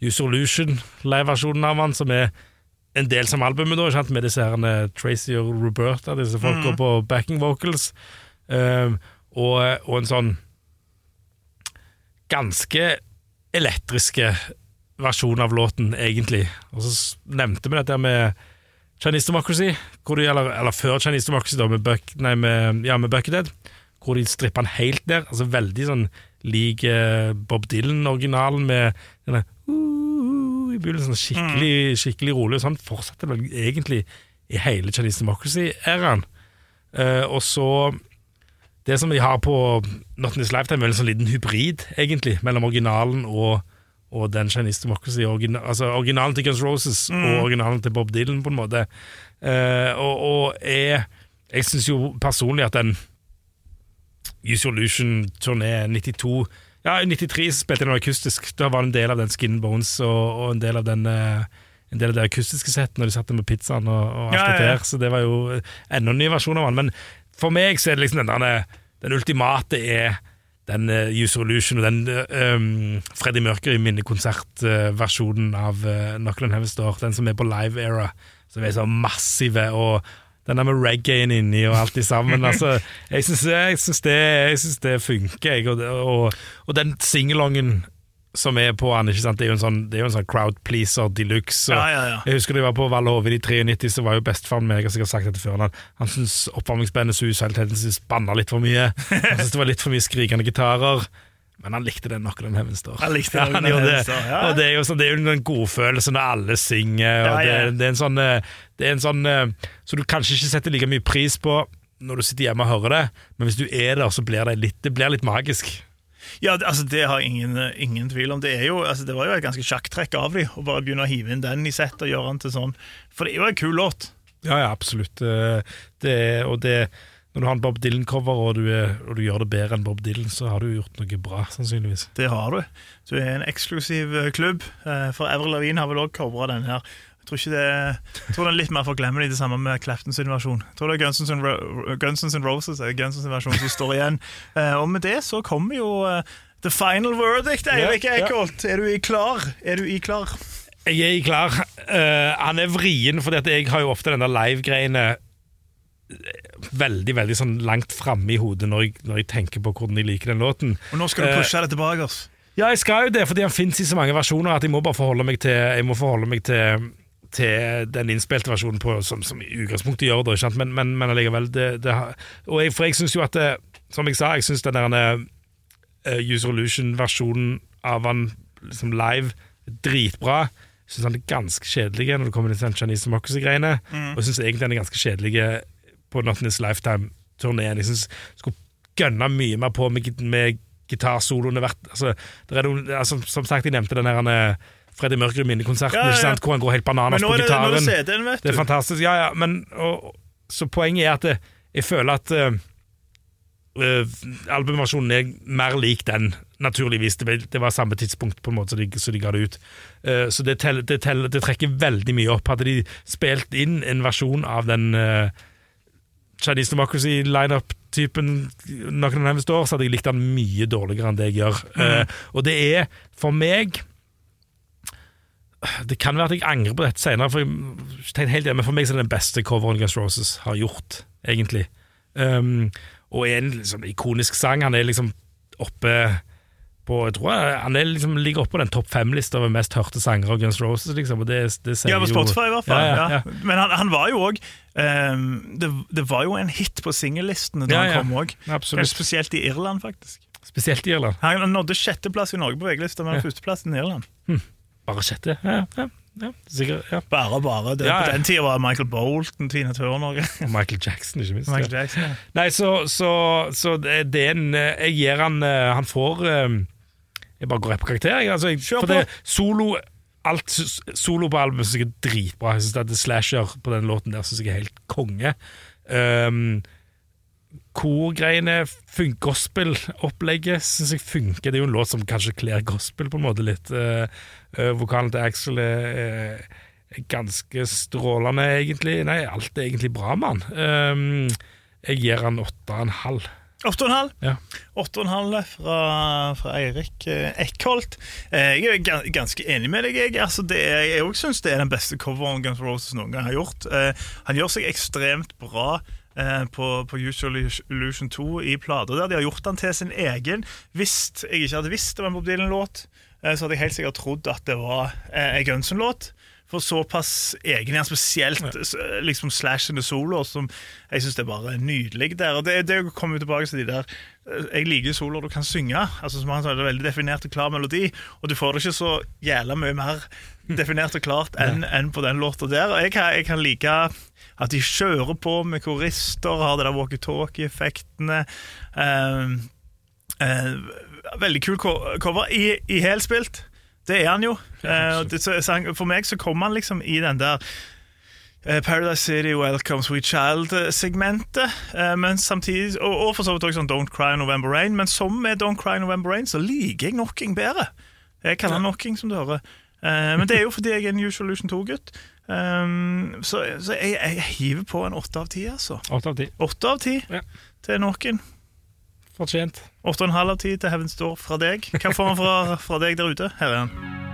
[SPEAKER 3] Use Solution, live-versjonen av han, som er en del som albumet, da, ikke sant? med disse herrene Tracy og Roberta, disse folka på backing vocals. Eh, og, og en sånn ganske elektriske versjon av låten, egentlig. Og så nevnte vi dette med Chinese Democracy, de, eller, eller før Chinese Democracy, da, med, Buck, nei, med, ja, med Buckethead, hvor de strippa den helt ned. Altså Veldig sånn lik eh, Bob Dylan-originalen med denne uh, i begynnelsen. Skikkelig, skikkelig rolig. Sånn fortsatte vel egentlig i hele Chinese Democracy-æraen. Uh, og så det som de har på Not In This Lifetime, er en sånn liten hybrid, egentlig, mellom originalen og, og den Chinese Democracy. Origina, altså originalen til Guns Roses og originalen til Bob Dylan, på en måte. Eh, og, og jeg, jeg syns jo personlig at den Use Illusion-turné 92 Ja, i 93 spilte jeg noe akustisk. Da var det en del av den Skin Bones og, og en del av den uh, en del av det akustiske settet når de satt med pizzaen og, og alt
[SPEAKER 2] Ja, ja, ja,
[SPEAKER 3] det der. Så det var jo enda en ny versjon av den. Men for meg så er det liksom den, der, den ultimate er den uh, Use Illusion og den uh, um, Freddie Mercury minnekonsertversjonen av uh, Knuckle and Heaven Store, den som er på Live Era, som er så massive, og den der med reggaen inni og alt det sammen. <laughs> altså, jeg syns det, det funker, jeg. Og, og, og den singalongen som er på han? Det er jo en sånn, det er jo en sånn crowd pleaser de luxe.
[SPEAKER 2] Ja, ja, ja.
[SPEAKER 3] Jeg husker da jeg var på Valle Hove i 93, så var jo bestefaren min Jeg har sikkert sagt dette før. Han, han syntes oppvarmingsbandet Suicide Tendencies banna litt for mye. Han syntes det var litt for mye skrikende gitarer. Men han likte den nok, den Heaven Star.
[SPEAKER 2] Han likte <laughs>
[SPEAKER 3] ja,
[SPEAKER 2] Knuckle
[SPEAKER 3] han gjorde det.
[SPEAKER 2] Ja.
[SPEAKER 3] Og det er jo sånn, det er jo en godfølelse når alle synger.
[SPEAKER 2] Ja, ja.
[SPEAKER 3] Det, det er en sånn, eh, det er en sånn eh, Så du kanskje ikke setter like mye pris på når du sitter hjemme og hører det, men hvis du er der, så blir det litt, det blir litt magisk.
[SPEAKER 2] Ja, det, altså, det har jeg ingen, ingen tvil om. Det, er jo, altså, det var jo et ganske sjakktrekk av dem å bare begynne å hive inn den i sett og gjøre den til sånn. For det er jo en kul låt.
[SPEAKER 3] Ja, ja, absolutt. Eh, Det, og det, når du har en Bob Dylan-cover, og, du og du gjør det bedre enn Bob Dylan, så har du gjort noe bra, sannsynligvis.
[SPEAKER 2] Det har du. Du er en eksklusiv eh, klubb. Eh, For Evre Lavin har vel òg covra den her. Jeg tror ikke det Jeg tror det, er litt mer forglemmelig, det samme med Clapton sin versjon. Jeg tror det er Guns N' Ro- Guns Roses er Guns N' versjon som står igjen. <laughs> Eh, Og med det så kommer jo eh, the final verdict, Eirik. Eikholt. Er du i klar? Er du i klar?
[SPEAKER 3] Jeg er klar. Uh, han er vrien, for jeg har jo ofte denne live-greiene eh, veldig veldig sånn langt framme i hodet når jeg, når jeg tenker på hvordan jeg liker den låten.
[SPEAKER 2] Og nå skal du
[SPEAKER 3] Eh,
[SPEAKER 2] pushe det tilbake. ass.
[SPEAKER 3] Ja, jeg skal jo det, fordi han fins i så mange versjoner at jeg må bare forholde meg til, jeg må forholde meg til, til den innspilte versjonen på, som, som i utgangspunktet gjør det? Men, men, men allikevel det, det, har- og jeg, For jeg syns jo at det, Som jeg sa, jeg syns den der uh, User Illusion-versjonen av han liksom live dritbra. Jeg syns han er ganske kjedelig når det kommer til Chinese Democracy-greiene. Og jeg syns egentlig han er ganske kjedelig på Not In This Lifetime-turneen. Jeg syns skulle gønna mye mer på med, med gitarsoloene. Altså, altså, som sagt, jeg nevnte den her Freddy Mørkrum minnekonserten,
[SPEAKER 2] Ja, ja, ja.
[SPEAKER 3] hvor han går helt bananas på
[SPEAKER 2] gitaren. det,
[SPEAKER 3] gitaren.
[SPEAKER 2] det
[SPEAKER 3] er fantastisk. Ja, ja, men og, Så poenget er at det, jeg føler at uh, albumversjonen er mer lik den, naturligvis. Det, var- det var samme tidspunkt på en måte som de, så de ga det ut. Uh, så det, tell, det, tell, det trekker veldig mye opp. Hadde de spilt inn en versjon av den eh, Chinese Democracy lineup-typen noen av år, så hadde jeg likt han mye dårligere enn det jeg gjør. Eh, og det er, for meg Det kan være at jeg angrer på dette senere, for, jeg, helt igjen, men for meg så er det den beste coveren Guns Roses har gjort, egentlig. Um, og en liksom, ikonisk sang. Han er liksom oppe på jeg tror Han er liksom, ligger oppe på den topp fem-lista over mest hørte sanger av Guns Roses. Liksom, og det, det
[SPEAKER 2] Ja, på Spotify i hvert fall.
[SPEAKER 3] Ja,
[SPEAKER 2] Ja,
[SPEAKER 3] ja, ja.
[SPEAKER 2] Men han, han var jo òg det, det var jo en hit på singellistene da
[SPEAKER 3] Ja,
[SPEAKER 2] han kom òg. Spesielt i Irland, faktisk.
[SPEAKER 3] Spesielt i Irland.
[SPEAKER 2] Han nådde sjetteplass i Norge på VG-lista, men førsteplassen i Irland.
[SPEAKER 3] Bare sjette. Ja, ja, ja, sikkert. Ja.
[SPEAKER 2] Bare, bare. Det,
[SPEAKER 3] Ja, ja.
[SPEAKER 2] På den tida var Michael Bolton, Tina Turner
[SPEAKER 3] Og Michael Jackson, ikke minst.
[SPEAKER 2] Michael
[SPEAKER 3] ja.
[SPEAKER 2] Jackson. Ja.
[SPEAKER 3] Nei, så, så, så det er en eh, Jeg gir han eh, Han får eh, Jeg bare går rett på karakter. Jeg, altså, jeg,
[SPEAKER 2] Kjør
[SPEAKER 3] for
[SPEAKER 2] på.
[SPEAKER 3] det, solo Alt solo på albumet syns jeg er dritbra. Jeg synes at det Slasher på den låten der synes jeg er helt konge. Um, Korgreiene, gospel-opplegget syns jeg funker. Det er jo en låt som kanskje kler gospel på en måte litt. Uh, uh, vokalen til Axel er, er, er ganske strålende, egentlig. Nei, alt er egentlig bra med han. Um, jeg gir han åtte og en halv.
[SPEAKER 2] 8,5
[SPEAKER 3] Ja.
[SPEAKER 2] 8,5 fra, fra Eirik eh, Eckholt. Eh, Jeg er ga- ganske enig med deg. Jeg, altså, det jeg også syns det er den beste coveren Guns N' Roses noen gang har gjort. Eh, Han gjør seg ekstremt bra på, på Usual Illusion 2 i plater der. De har gjort den til sin egen. Hvis jeg ikke hadde visst det var en Bob Dylan-låt, så hadde jeg helt sikkert trodd at det var en Guns N'-låt. For såpass egen igjen, spesielt ja. liksom slashende soloer som jeg syns er bare nydelig der. Og det, det kommer jo tilbake til de der eh, Jeg liker soloer du kan synge. Altså som han sa, det er veldig definert og klar melodi, og du får det ikke så jævla mye mer definert og klart enn enn på den låta der. Og jeg jeg kan like at de kjører på med korister, har det der walkietalkie-effektene. Um, uh, veldig kul cover. I, i helspilt. Det er han jo. Eh, for meg så kommer han liksom i den der eh, Paradise City, Welcome Sweet Child-segmentet. Eh, men samtidig, og, for så vidt også sånn Don't Cry November Rain. Men som med Don't Cry November Rain så liker jeg Knocking bedre. Jeg kaller han Knocking, som du hører. Men det er jo fordi jeg er en Usual Illusion 2-gutt. Um, så så jeg, jeg hiver på en åtte av ti, altså.
[SPEAKER 3] Åtte av ti.
[SPEAKER 2] Åtte av ti
[SPEAKER 3] Ja.
[SPEAKER 2] til noen.
[SPEAKER 3] Fortjent.
[SPEAKER 4] Åtte og en halv av ti til Heaven Store fra deg. Hva får han fra, fra deg der ute? Her er han.